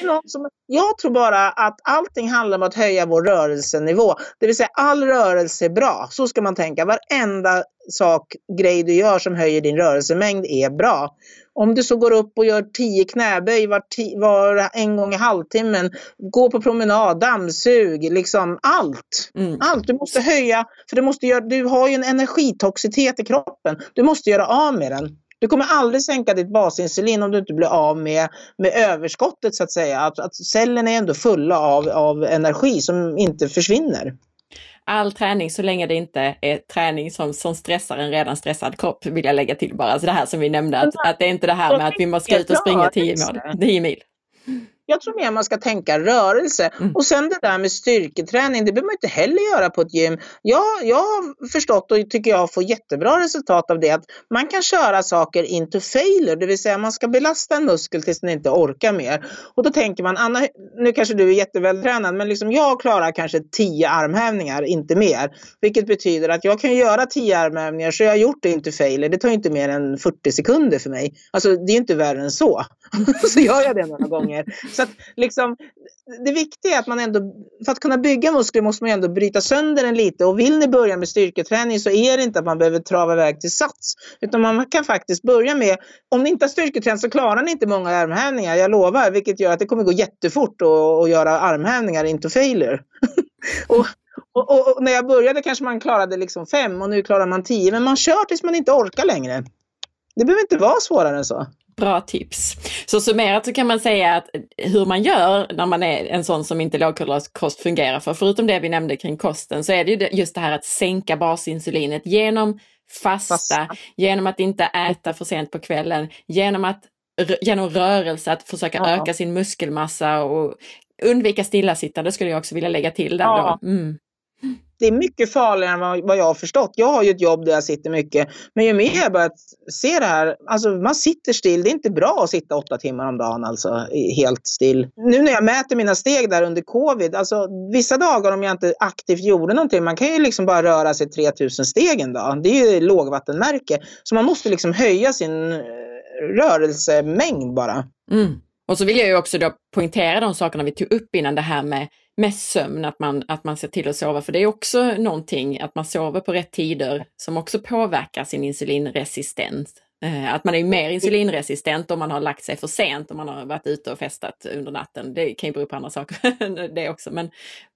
Ja. som, jag tror bara att allting handlar om att höja vår rörelsenivå. Det vill säga all rörelse är bra. Så ska man tänka. Varenda sak, grej du gör som höjer din rörelsemängd är bra. Om du så går upp och gör tio knäböj var, var en gång i halvtimmen, gå på promenad, dammsug, liksom allt. Mm. Allt. Du måste höja, för du, måste göra, du har ju en energitoxitet i kroppen. Du måste göra av med den. Du kommer aldrig sänka ditt basinsulin om du inte blir av med, med överskottet så att säga. Att, att cellerna är ändå fulla av, av energi som inte försvinner all träning så länge det inte är träning som, som stressar en redan stressad kropp vill jag lägga till bara. Så det här som vi nämnde, att, att det är inte det här med att vi måste ut och springa 10 mil. Jag tror mer man ska tänka rörelse. Mm. Och sen det där med styrketräning, det behöver man inte heller göra på ett gym. Jag, jag har förstått och tycker jag får jättebra resultat av det, att man kan köra saker into failure, det vill säga man ska belasta en muskel tills den inte orkar mer. Och då tänker man, Anna, nu kanske du är jättevältränad, men liksom jag klarar kanske tio armhävningar, inte mer. Vilket betyder att jag kan göra tio armhävningar så jag har gjort det into failure. Det tar inte mer än 40 sekunder för mig. Alltså det är inte värre än så. så gör jag det några gånger. Så att liksom, det viktiga är att man ändå, för att kunna bygga muskler måste man ändå bryta sönder den lite. Och vill ni börja med styrketräning så är det inte att man behöver trava iväg till sats. Utan man kan faktiskt börja med, om ni inte har styrketräning så klarar ni inte många armhävningar, jag lovar. Vilket gör att det kommer gå jättefort att göra armhävningar into failure. och, och, och, och, när jag började kanske man klarade liksom fem och nu klarar man tio. Men man kör tills man inte orkar längre. Det behöver inte vara svårare än så. Bra tips. Så summerat så kan man säga att hur man gör när man är en sån som inte lågkolhydratkost fungerar för, förutom det vi nämnde kring kosten, så är det ju just det här att sänka basinsulinet genom fasta, fasta. genom att inte äta för sent på kvällen, genom att genom rörelse, att försöka ja. öka sin muskelmassa och undvika stillasittande skulle jag också vilja lägga till där ja. då. Mm det är mycket farligare än vad, jag har förstått. Jag har ju ett jobb där jag sitter mycket. Men ju mer jag börjat se det här, alltså man sitter still. Det är inte bra att sitta åtta timmar om dagen, alltså helt still. Nu när jag mäter mina steg där under covid, alltså vissa dagar om jag inte aktivt gjorde någonting, man kan ju liksom bara röra sig 3000 steg en dag. Det är ju lågvattenmärke. Så man måste liksom höja sin eh, rörelsemängd bara. Mm. Och så vill jag ju också då poängtera de sakerna vi tog upp innan det här med med sömn, att man, att man ser till att sova. För det är också någonting, att man sover på rätt tider, som också påverkar sin insulinresistens. Eh, att man är mer insulinresistent om man har lagt sig för sent, om man har varit ute och festat under natten. Det kan ju bero på andra saker det också, men,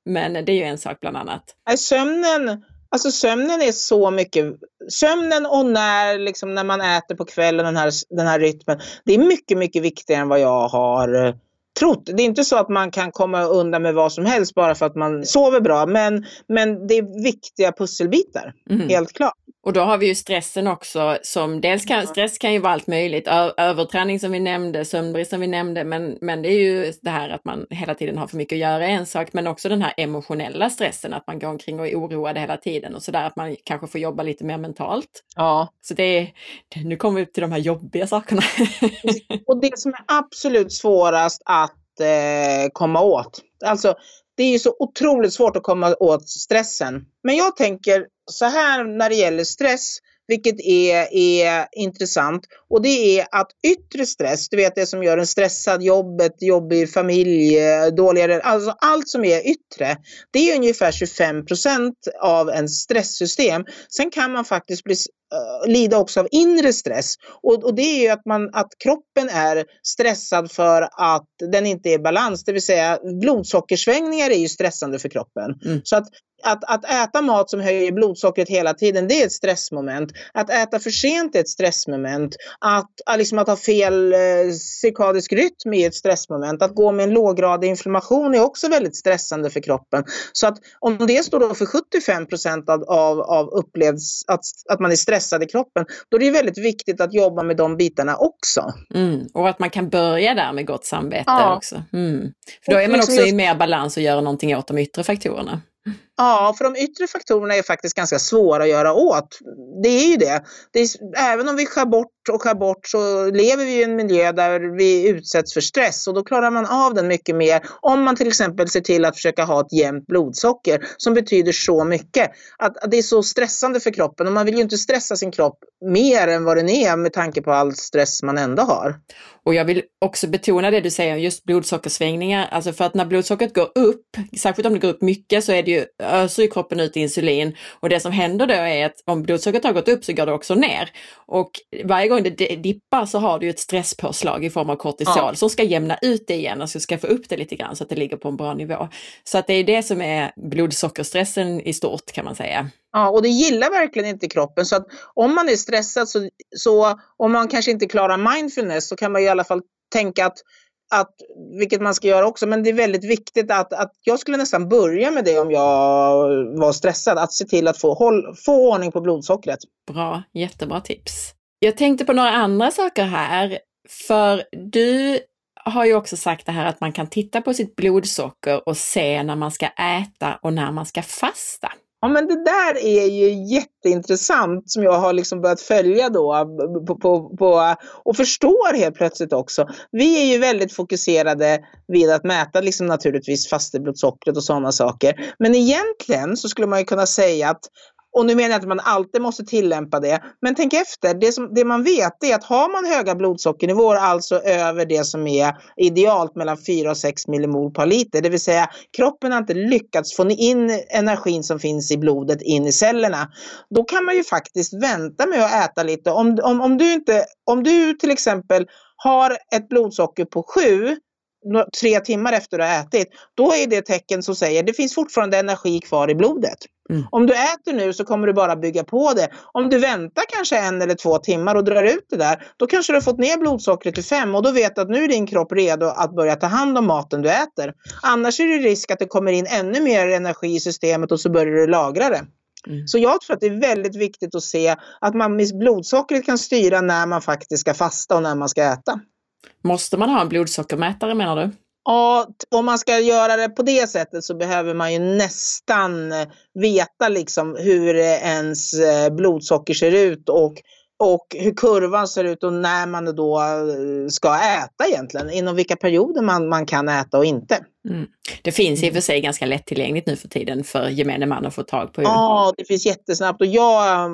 men det är ju en sak bland annat. Sömnen, alltså sömnen är så mycket, sömnen och när, liksom, när man äter på kvällen, den här, den här rytmen, det är mycket, mycket viktigare än vad jag har eh, trott. Det är inte så att man kan komma undan med vad som helst bara för att man sover bra, men, men det är viktiga pusselbitar, mm. helt klart. Och då har vi ju stressen också som dels kan, stress kan ju vara allt möjligt, överträning som vi nämnde, sömnbrist som vi nämnde, men, men det är ju det här att man hela tiden har för mycket att göra en sak, men också den här emotionella stressen, att man går omkring och är oroad hela tiden och sådär, att man kanske får jobba lite mer mentalt. Ja. Så det är, nu kommer vi till de här jobbiga sakerna. och det som är absolut svårast att eh, komma åt, alltså det är ju så otroligt svårt att komma åt stressen. Men jag tänker så här när det gäller stress, vilket är, är intressant. Och det är att yttre stress, du vet det som gör en stressad, jobbet, jobbig familj, dåligare, alltså allt som är yttre, det är ungefär 25 procent av en stresssystem. Sen kan man faktiskt bli lida också av inre stress. Och, och, det är ju att, man, att kroppen är stressad för att den inte är i balans. Det vill säga blodsockersvängningar är ju stressande för kroppen. Mm. Så att att, att äta mat som höjer blodsockret hela tiden, det är ett stressmoment. Att äta för sent är ett stressmoment. Att, liksom att ha fel eh, cirkadisk rytm är ett stressmoment. Att gå med en låggradig inflammation är också väldigt stressande för kroppen. Så att om det står då för 75 procent av, av, av upplevs att, att man är stressad i kroppen, då är det väldigt viktigt att jobba med de bitarna också. Mm. Och att man kan börja där med gott samvete ja. också. Mm. För då är man liksom också i mer balans och gör någonting åt de yttre faktorerna. Ja, för de yttre faktorerna är faktiskt ganska svåra att göra åt. Det är ju det. det är, även om vi skär bort och skär bort så lever vi i en miljö där vi utsätts för stress och då klarar man av den mycket mer om man till exempel ser till att försöka ha ett jämnt blodsocker som betyder så mycket. Att, att det är så stressande för kroppen och man vill ju inte stressa sin kropp mer än vad den är med tanke på all stress man ändå har. Och jag vill också betona det du säger, just blodsockersvängningar, alltså för att när blodsockret går upp, särskilt om det går upp mycket så är det ju, öser ju kroppen ut insulin och det som händer då är att om blodsockret har gått upp så går det också ner. Och varje gång det dippar så har du ett stresspåslag i form av kortisol ja. som ska jämna ut det igen, alltså ska få upp det lite grann så att det ligger på en bra nivå. Så att det är det som är blodsockerstressen i stort kan man säga. Ja, och det gillar verkligen inte kroppen. Så att om man är stressad så, så om man kanske inte klarar mindfulness så kan man i alla fall tänka att att, vilket man ska göra också, men det är väldigt viktigt att, att jag skulle nästan börja med det om jag var stressad, att se till att få, håll, få ordning på blodsockret. Bra, jättebra tips. Jag tänkte på några andra saker här, för du har ju också sagt det här att man kan titta på sitt blodsocker och se när man ska äta och när man ska fasta. Ja, men det där är ju jätteintressant som jag har liksom börjat följa då på, på, på, och förstår helt plötsligt också. Vi är ju väldigt fokuserade vid att mäta liksom naturligtvis fasteblodsockret och sådana saker. Men egentligen så skulle man ju kunna säga att och nu menar jag inte att man alltid måste tillämpa det. Men tänk efter, det, som, det man vet är att har man höga blodsockernivåer, alltså över det som är idealt mellan 4 och 6 millimol per liter, det vill säga kroppen har inte lyckats få in energin som finns i blodet in i cellerna. Då kan man ju faktiskt vänta med att äta lite. Om, om, om, du, inte, om du till exempel har ett blodsocker på 7 tre timmar efter att du har ätit, då är det tecken som säger det finns fortfarande energi kvar i blodet. Mm. Om du äter nu så kommer du bara bygga på det. Om du väntar kanske en eller två timmar och drar ut det där, då kanske du har fått ner blodsockret till fem och då vet du att nu är din kropp redo att börja ta hand om maten du äter. Annars är det risk att det kommer in ännu mer energi i systemet och så börjar du lagra det. Mm. Så jag tror att det är väldigt viktigt att se att man med blodsockret kan styra när man faktiskt ska fasta och när man ska äta. Måste man ha en blodsockermätare menar du? Ja, om man ska göra det på det sättet så behöver man ju nästan eh, veta liksom hur eh, ens eh, blodsocker ser ut och och hur kurvan ser ut och när man då ska äta egentligen. Inom vilka perioder man, man kan äta och inte. Mm. Det finns i och för sig ganska lättillgängligt nu för tiden för gemene man att få tag på. Ja, det finns jättesnabbt och jag,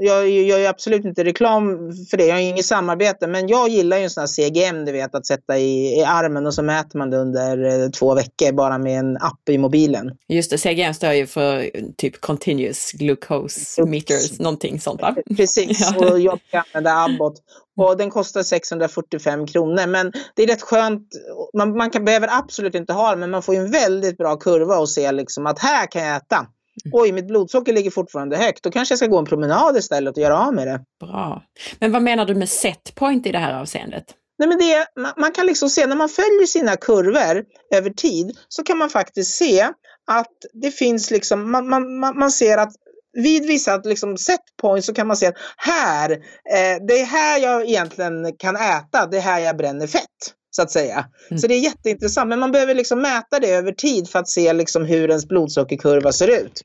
jag, jag gör absolut inte reklam för det. Jag har inget samarbete, men jag gillar ju en sån här CGM, du vet, att sätta i, i armen och så mäter man det under eh, två veckor bara med en app i mobilen. Just det, CGM står ju för typ Continuous Glucose Meters, någonting sånt va? Precis, ja. och jag kan använda Abbott. Och den kostar 645 kronor. Men det är rätt skönt. Man, man kan, behöver absolut inte ha den, men man får en väldigt bra kurva och se liksom att här kan jag äta. Mm. Oj, mitt blodsocker ligger fortfarande högt. Då kanske jag ska gå en promenad istället och göra av med det. Bra. Men vad menar du med setpoint i det här avseendet? Nej, men det, man kan liksom se, när man följer sina kurvor över tid så kan man faktiskt se att det finns liksom, man, man, man ser att vid vissa liksom, set points så kan man se att här, eh, det är här jag egentligen kan äta, det är här jag bränner fett. Så att säga. Mm. Så det är jätteintressant. Men man behöver liksom mäta det över tid för att se liksom hur ens blodsockerkurva ser ut.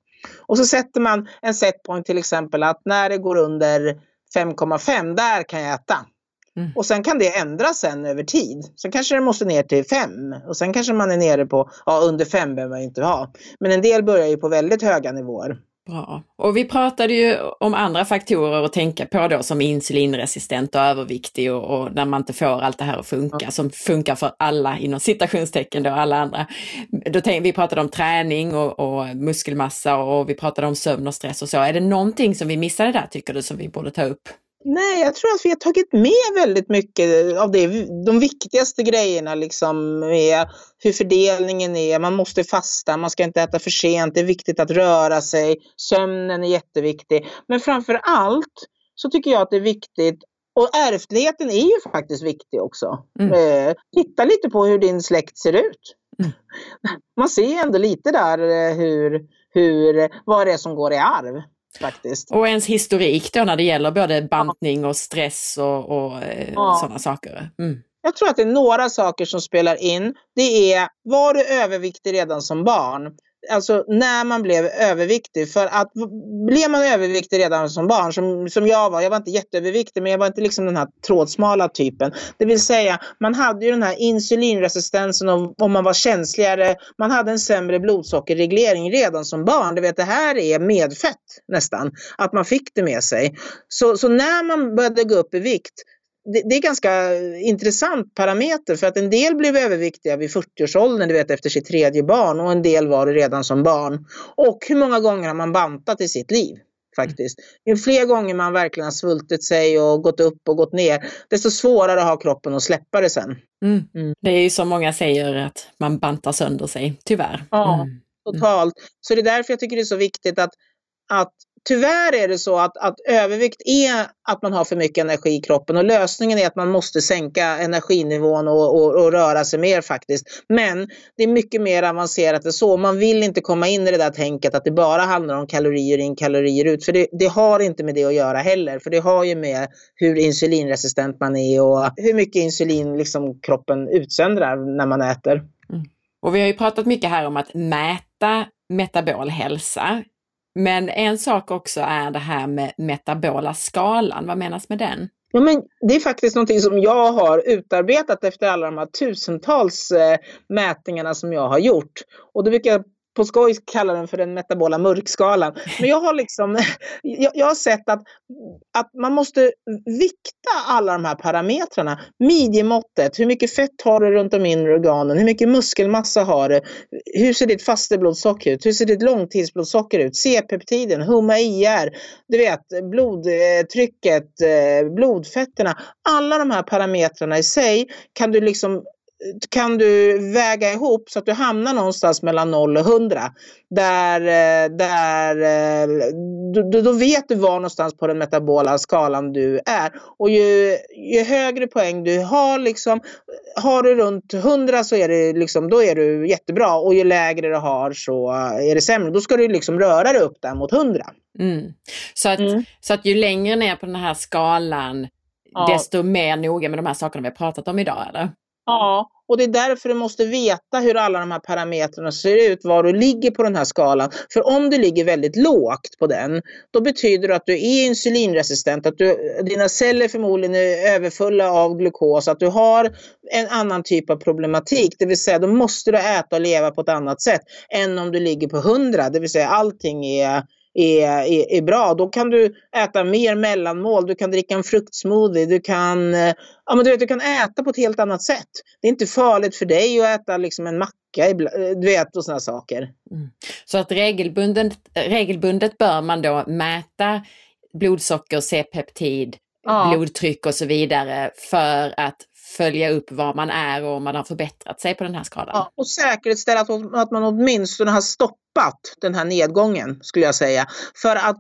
Och så sätter man en set point till exempel att när det går under 5,5, där kan jag äta. Mm. Och sen kan det ändras sen över tid. Sen kanske det måste ner till 5 och sen kanske man är nere på, ja under 5 behöver man inte ha. Men en del börjar ju på väldigt höga nivåer. Bra. Och vi pratade ju om andra faktorer att tänka på då som insulinresistent och överviktig och, och när man inte får allt det här att funka ja. som funkar för alla inom citationstecken då, alla andra. Då tänk, vi pratade om träning och, och, muskelmassa och vi pratade om sömn och stress och så. Är det någonting som vi missade där tycker du som vi borde ta upp? Nej, jag tror att vi har tagit med väldigt mycket av det, de viktigaste grejerna liksom med hur fördelningen är. Man måste fasta, man ska inte äta för sent, det är viktigt att röra sig, sömnen är jätteviktig. Men framför allt så tycker jag att det är viktigt och ärftligheten är ju faktiskt viktig också. Mm. Eh, titta lite på hur din släkt ser ut. Mm. Man ser ändå lite där eh, hur, hur, vad det är som går i arv faktiskt. Och ens historik då när det gäller både bantning och stress och, och eh, ja. sådana saker. Mm. Jag tror att det är några saker som spelar in. Det är, var du överviktig redan som barn? Alltså när man blev överviktig. För att blev man överviktig redan som barn, som, som jag var, jag var inte jätteöverviktig men jag var inte liksom den här trådsmala typen. Det vill säga man hade ju den här insulinresistensen och, och man var känsligare, man hade en sämre blodsockerreglering redan som barn. Du vet det här är medfött nästan, att man fick det med sig. Så, så när man började gå upp i vikt det, det, är ganska intressant parameter för att en del blev överviktiga vid 40-årsåldern, du vet efter sitt tredje barn och en del var det redan som barn. Och hur många gånger har man bantat i sitt liv? Faktiskt. Ju fler gånger man verkligen har svultit sig och gått upp och gått ner, desto svårare har kroppen att släppa det sen. Mm. Mm. Det är ju som många säger att man bantar sönder sig, tyvärr. Ja, mm. totalt. Så det är därför jag tycker det är så viktigt att, att Tyvärr är det så att, att övervikt är att man har för mycket energi i kroppen och lösningen är att man måste sänka energinivån och, och, och röra sig mer faktiskt. Men det är mycket mer avancerat än så. Man vill inte komma in i det där tänket att det bara handlar om kalorier in, kalorier ut. För det, det har inte med det att göra heller. För det har ju med hur insulinresistent man är och hur mycket insulin liksom kroppen utsöndrar när man äter. Mm. Och vi har ju pratat mycket här om att mäta metabol hälsa. Men en sak också är det här med metabola skalan. Vad menas med den? Ja, men det är faktiskt någonting som jag har utarbetat efter alla de här tusentals eh, mätningarna som jag har gjort. Och då brukar jag på skoj kallar den för den metabola mörkskalan. Men jag har liksom, jag, jag, har sett att, att man måste vikta alla de här parametrarna. Midjemåttet, hur mycket fett har du runt de inre organen? Hur mycket muskelmassa har du? Hur ser ditt fasteblodsocker ut? Hur ser ditt långtidsblodsocker ut? C-peptiden, HUMA-IR, du vet blodtrycket, eh, blodfetterna. Alla de här parametrarna i sig kan du liksom kan du väga ihop så att du hamnar någonstans mellan 0 och 100. Där, eh, där, eh, då, då vet du var någonstans på den metabola skalan du är. Och ju, ju högre poäng du har, liksom, har du runt 100 så är det liksom, då är du jättebra. Och ju lägre du har så är det sämre. Då ska du liksom röra dig upp där mot 100. Mm. Så, att, mm. så att ju längre ner på den här skalan, ja. desto mer noga med de här sakerna vi har pratat om idag, eller? Ja, och det är därför du måste veta hur alla de här parametrarna ser ut, var du ligger på den här skalan. För om du ligger väldigt lågt på den, då betyder det att du är insulinresistent, att du, dina celler förmodligen är överfulla av glukos, att du har en annan typ av problematik. Det vill säga, då måste du äta och leva på ett annat sätt än om du ligger på 100, det vill säga allting är är, är, är, bra. Då kan du äta mer mellanmål, du kan dricka en fruktsmoothie, du kan, eh, ja, men du, vet, du kan äta på ett helt annat sätt. Det är inte farligt för dig att äta liksom en macka, eh, du vet, och sådana saker. Mm. Så att regelbundet, regelbundet bör man då mäta blodsocker, C-peptid, ja. blodtryck och så vidare för att följa upp var man är och om man har förbättrat sig på den här skalan. Ja, och säkerställa att, att man åtminstone har stoppat den här nedgången skulle jag säga. För att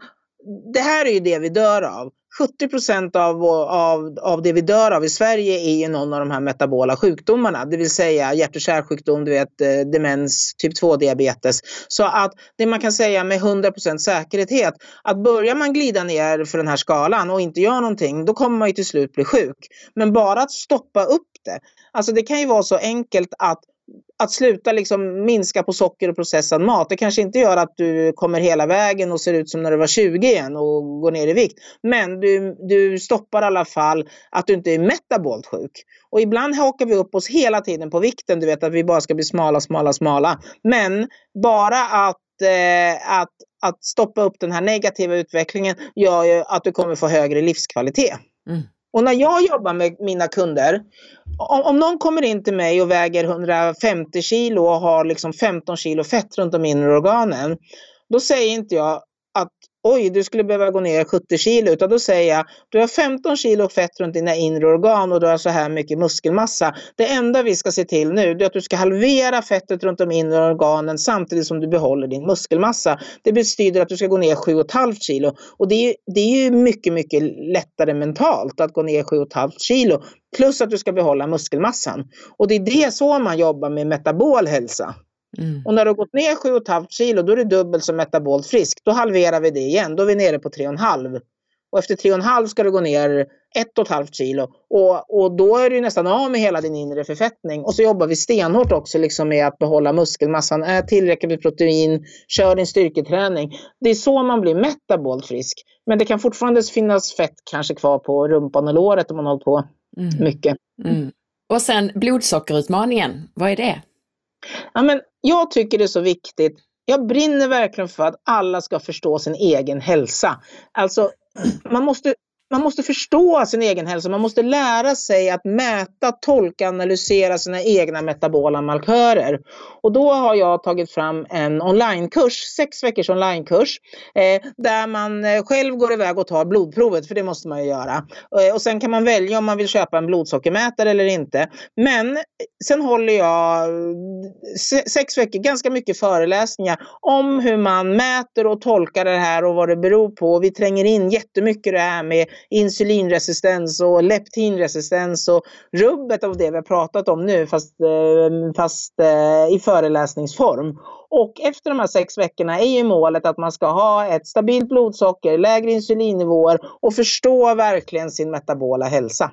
det här är ju det vi dör av. 70 procent av, av, av det vi dör av i Sverige är ju någon av de här metabola sjukdomarna, det vill säga hjärt och kärlsjukdom, du vet, eh, demens, typ 2-diabetes. Så att det man kan säga med 100 procent säkerhet, att börjar man glida ner för den här skalan och inte gör någonting, då kommer man ju till slut bli sjuk. Men bara att stoppa upp det, alltså det kan ju vara så enkelt att att sluta liksom minska på socker och processad mat, det kanske inte gör att du kommer hela vägen och ser ut som när du var 20 igen och går ner i vikt. Men du, du stoppar i alla fall att du inte är metabolt sjuk. Och ibland hakar vi upp oss hela tiden på vikten, du vet att vi bara ska bli smala, smala, smala. Men bara att, eh, att, att stoppa upp den här negativa utvecklingen gör ju att du kommer få högre livskvalitet. Mm. Och när jag jobbar med mina kunder, om, om någon kommer in till mig och väger 150 kilo och har liksom 15 kilo fett runt de inre organen, då säger inte jag oj, du skulle behöva gå ner 70 kilo, utan då säger jag, du har 15 kilo fett runt dina inre organ och du har så här mycket muskelmassa. Det enda vi ska se till nu är att du ska halvera fettet runt de inre organen samtidigt som du behåller din muskelmassa. Det betyder att du ska gå ner 7,5 kilo och det är, det är ju mycket, mycket lättare mentalt att gå ner 7,5 kilo plus att du ska behålla muskelmassan. Och det är det så man jobbar med metabol hälsa. Mm. Och när du har gått ner 7,5 kilo då är du dubbelt så metabolt frisk. Då halverar vi det igen. Då är vi nere på 3,5. och efter tre och en halv ska du gå ner ett och ett halvt kilo. Och, och då är du nästan av med hela din inre förfettning. Och så jobbar vi stenhårt också liksom med att behålla muskelmassan. Ät tillräckligt med protein, kör din styrketräning. Det är så man blir metabolt frisk. Men det kan fortfarande finnas fett kanske kvar på rumpan och låret om man hållit på mm. mycket. Mm. Och sen blodsockerutmaningen, vad är det? Ja, men jag tycker det är så viktigt. Jag brinner verkligen för att alla ska förstå sin egen hälsa. Alltså, man måste man måste förstå sin egen hälsa. Man måste lära sig att mäta, tolka, analysera sina egna metabola markörer. Och då har jag tagit fram en onlinekurs, sex veckors onlinekurs, eh, där man eh, själv går iväg och tar blodprovet, för det måste man ju göra. Eh, och sen kan man välja om man vill köpa en blodsockermätare eller inte. Men eh, sen håller jag eh, sex veckor, ganska mycket föreläsningar om hur man mäter och tolkar det här och vad det beror på. Vi tränger in jättemycket det här med insulinresistens och leptinresistens och rubbet av det vi har pratat om nu fast, eh, fast eh, i föreläsningsform. Och efter de här sex veckorna är ju målet att man ska ha ett stabilt blodsocker, lägre insulinnivåer och förstå verkligen sin metabola hälsa.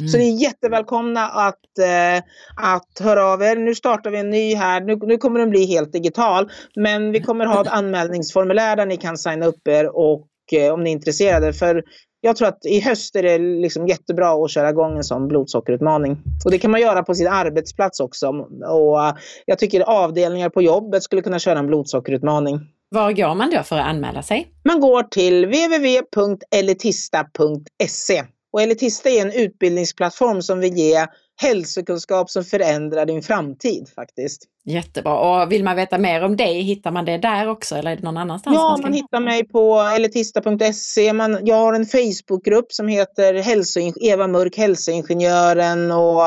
Mm. Så ni är jättevälkomna att, eh, att höra av er. Nu startar vi en ny här. Nu, nu kommer den bli helt digital. Men vi kommer ha ett anmälningsformulär där ni kan signa upp er och eh, om ni är intresserade. För jag tror att i höst är det liksom jättebra att köra igång en sån blodsockerutmaning. Och det kan man göra på sin arbetsplats också. Och eh, jag tycker avdelningar på jobbet skulle kunna köra en blodsockerutmaning. Var går man då för att anmäla sig? Man går till www.elitista.se. Och Elitista är en utbildningsplattform som vill ge hälsokunskap som förändrar din framtid faktiskt. Jättebra. Och vill man veta mer om dig, hittar man det där också eller är det någon annanstans? Ja, man, man hittar mig på elitista.se. jag har en Facebookgrupp som heter Hälso, Eva Mörk, hälsoingenjören och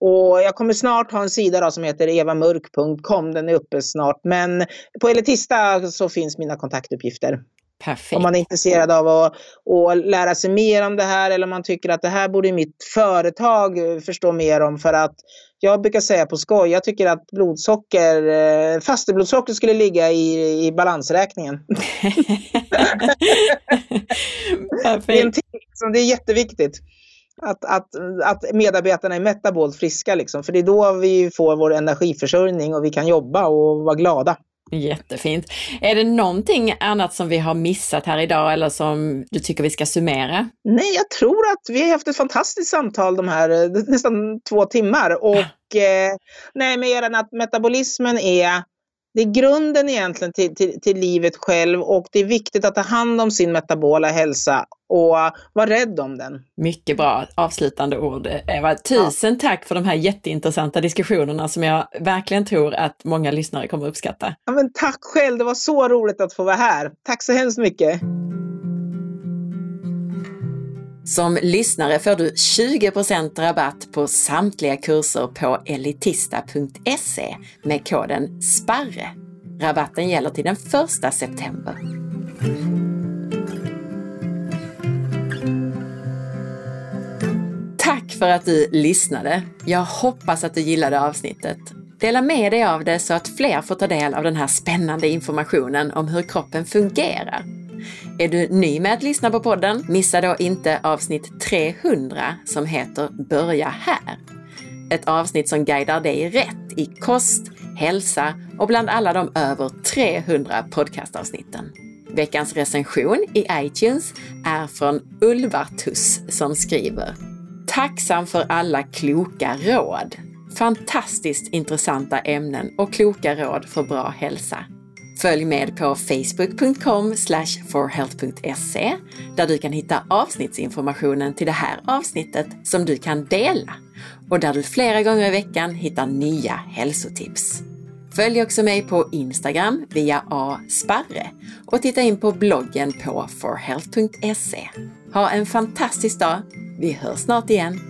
och jag kommer snart ha en sida som heter evamörk.com. Den är uppe snart. Men på Elitista så finns mina kontaktuppgifter. Perfekt. Om man är intresserad av att, att lära sig mer om det här eller om man tycker att det här borde mitt företag förstå mer om. För att jag brukar säga på skoj, jag tycker att blodsocker, eh, fasteblodsocker skulle ligga i, i balansräkningen. det, är en ting, det är jätteviktigt. Att, att, att medarbetarna är metabolt friska, liksom. för det är då vi får vår energiförsörjning och vi kan jobba och vara glada. Jättefint. Är det någonting annat som vi har missat här idag eller som du tycker vi ska summera? Nej, jag tror att vi har haft ett fantastiskt samtal de här eh, nästan två timmar och eh, nej, mer än att metabolismen är det är grunden egentligen till, till, till, livet själv och det är viktigt att ta hand om sin metabola hälsa och vara rädd om den. Mycket bra avslutande ord Eva. Tusen ja. tack för de här jätteintressanta diskussionerna som jag verkligen tror att många lyssnare kommer uppskatta. Ja, men tack själv, det var så roligt att få vara här. Tack så hemskt mycket. Som lyssnare får du 20% rabatt på samtliga kurser på elitista.se med koden SPARRE. Rabatten gäller till den 1 september. Tack för att du lyssnade! Jag hoppas att du gillade avsnittet. Dela med dig av det så att fler får ta del av den här spännande informationen om hur kroppen fungerar. Är du ny med att lyssna på podden? Missa då inte avsnitt 300 som heter Börja här. Ett avsnitt som guidar dig rätt i kost, hälsa och bland alla de över 300 podcastavsnitten. Veckans recension i iTunes är från Ulvartus som skriver Tacksam för alla kloka råd. Fantastiskt intressanta ämnen och kloka råd för bra hälsa. Följ med på facebook.com forhealth.se där du kan hitta avsnittsinformationen till det här avsnittet som du kan dela och där du flera gånger i veckan hittar nya hälsotips. Följ också mig på Instagram via asparre och titta in på bloggen på forhealth.se. Ha en fantastisk dag! Vi hörs snart igen!